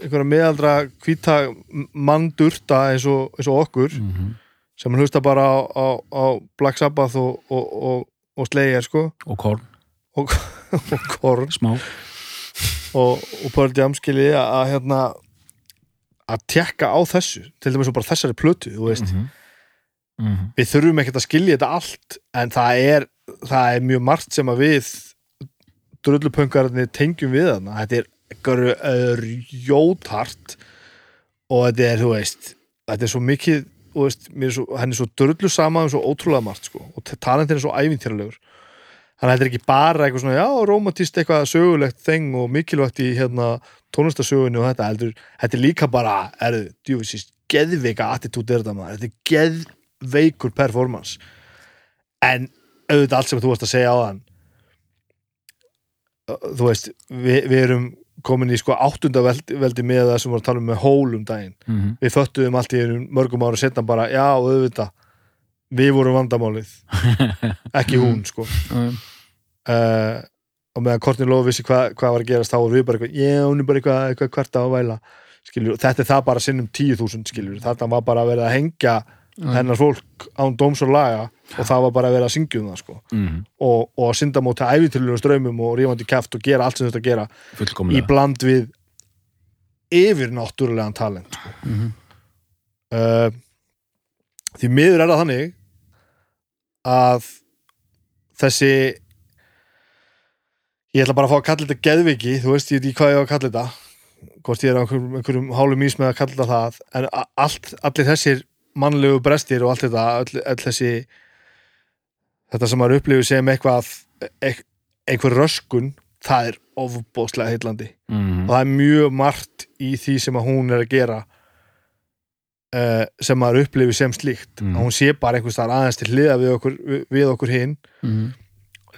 einhverja meðaldra hvíta manndurta eins og, eins og okkur. Mm sem hlusta bara á, á, á Black Sabbath og, og, og, og Slayer sko. Og korn, og, Korn. Smá. Og, Pearl Jam skilji að, hérna að tekka á þessu til dæmis og bara þessari plötu þú veist, Mhm. Mhm. við þurfum ekkert að skilja þetta allt en það er, það er mjög margt sem að við drullupöngarnir tengjum við þarna. Þetta er einhverju rjóthart og þetta er, þú veist þetta er svo mikið þú veist, er svo, henni er svo drullu sama um svo ótrúlega margt sko, og talentin er svo ævintýralegur. Þannig að þetta er ekki bara eitthvað svona, já, romantist eitthvað sögulegt þeng og mikilvægt í hérna tónlistasögunni og þetta heldur, þetta er líka bara, er djúfisist geðveika attitút er þetta maður, þetta er geðveikur performance. En auðvitað allt sem þú varst að segja á þann þú veist, við, við erum komin í sko áttunda veldi, með það sem voru að tala um með hól um daginn. Mhm. við föttuðum allt í mörgum ára setna bara, já, auðvitað við vorum vandamálið. <laughs> Ekki hún, sko. Já, uh, og meðan Kortin Lóf vissi hvað hva var að gerast þá voru við bara eitthvað, já, hún er bara eitthvað, eitthvað hvert að væla. Skilur, þetta er það bara sinnum 10.000 skilur, þetta var bara að vera að hengja hennar fólk án dóms og laga og það var bara að vera að syngja um það sko. Mhm. og, og að synda móti æfitilunum ströymum og rífandi kæft og gera allt sem þetta gera í bland við yfir náttúrulegan talent sko. Mhm. uh, því miður er það þannig að þessi ég ætla bara að fá að kalla þetta geðviki þú veist ég veit ekki hvað ég á að kalla þetta hvort ég er á einhverjum, einhverjum hálum ís með að kalla þetta það en allt, allir þessir mannlegu brestir og allt þetta all, all þessi þetta sem maður upplifir sem eitthvað eit- einhver röskun það er ofbóðslega heillandi Mhm. og það er mjög margt í því sem að hún er að gera uh, sem maður upplifir sem slíkt Mm. hún sé bara einhvers þar aðeins til hliða við okkur, okkur hinn Mhm.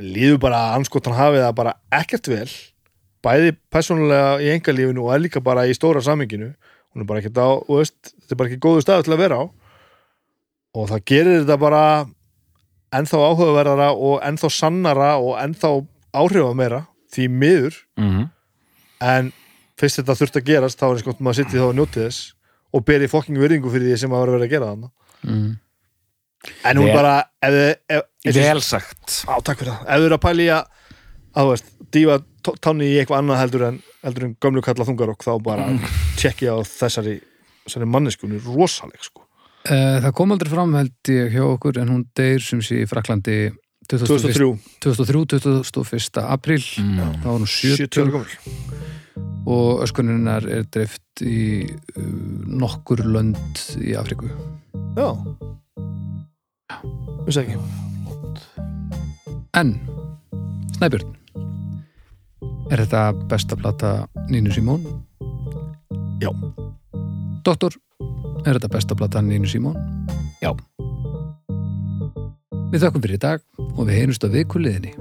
líður bara að anskotan hafi það bara ekkert vel bæði persónulega í engalífinu og er líka bara í stóra saminginu hún er bara ekkert á, veist, þetta er bara ekki góðu stað til að vera á og það gerir þetta bara ennþá áhugaverðara og ennþá sannara og ennþá áhrifa meira því miður. Mhm. en fyrst þetta þurft að gerast þá er eins gott maður sitt í þá að njóti þess og beri fokking virðingu fyrir því sem maður var að gera þarna. Mhm. en hún Vel- bara ef, þið- ef, ef, vel sagt. Á, takk fyrir það, ef þú eru að pæla í að að þú veist, dífa tánni í eitthvað annað heldur en, heldur en gömlu kalla þungarokk þá bara tjekki á þessari þessari manneskunni rosaleg sko Það kom aldrei fram held ég hjá okkur en hún deyr sem sé í Fraklandi 2003, 2003, 21. apríl Mm. þá var hún 70 ára 70 gömul og öskuninnar er dreift í uh, nokkur lönd í Afriku Já Vissi ekki En, Snæbjörn Er þetta besta plata Nínu Simón? Já. Doktor, er þetta besta plata Nínu Simón? Já. Við þökkum fyrir í dag og við heyrumst á vikuliðinni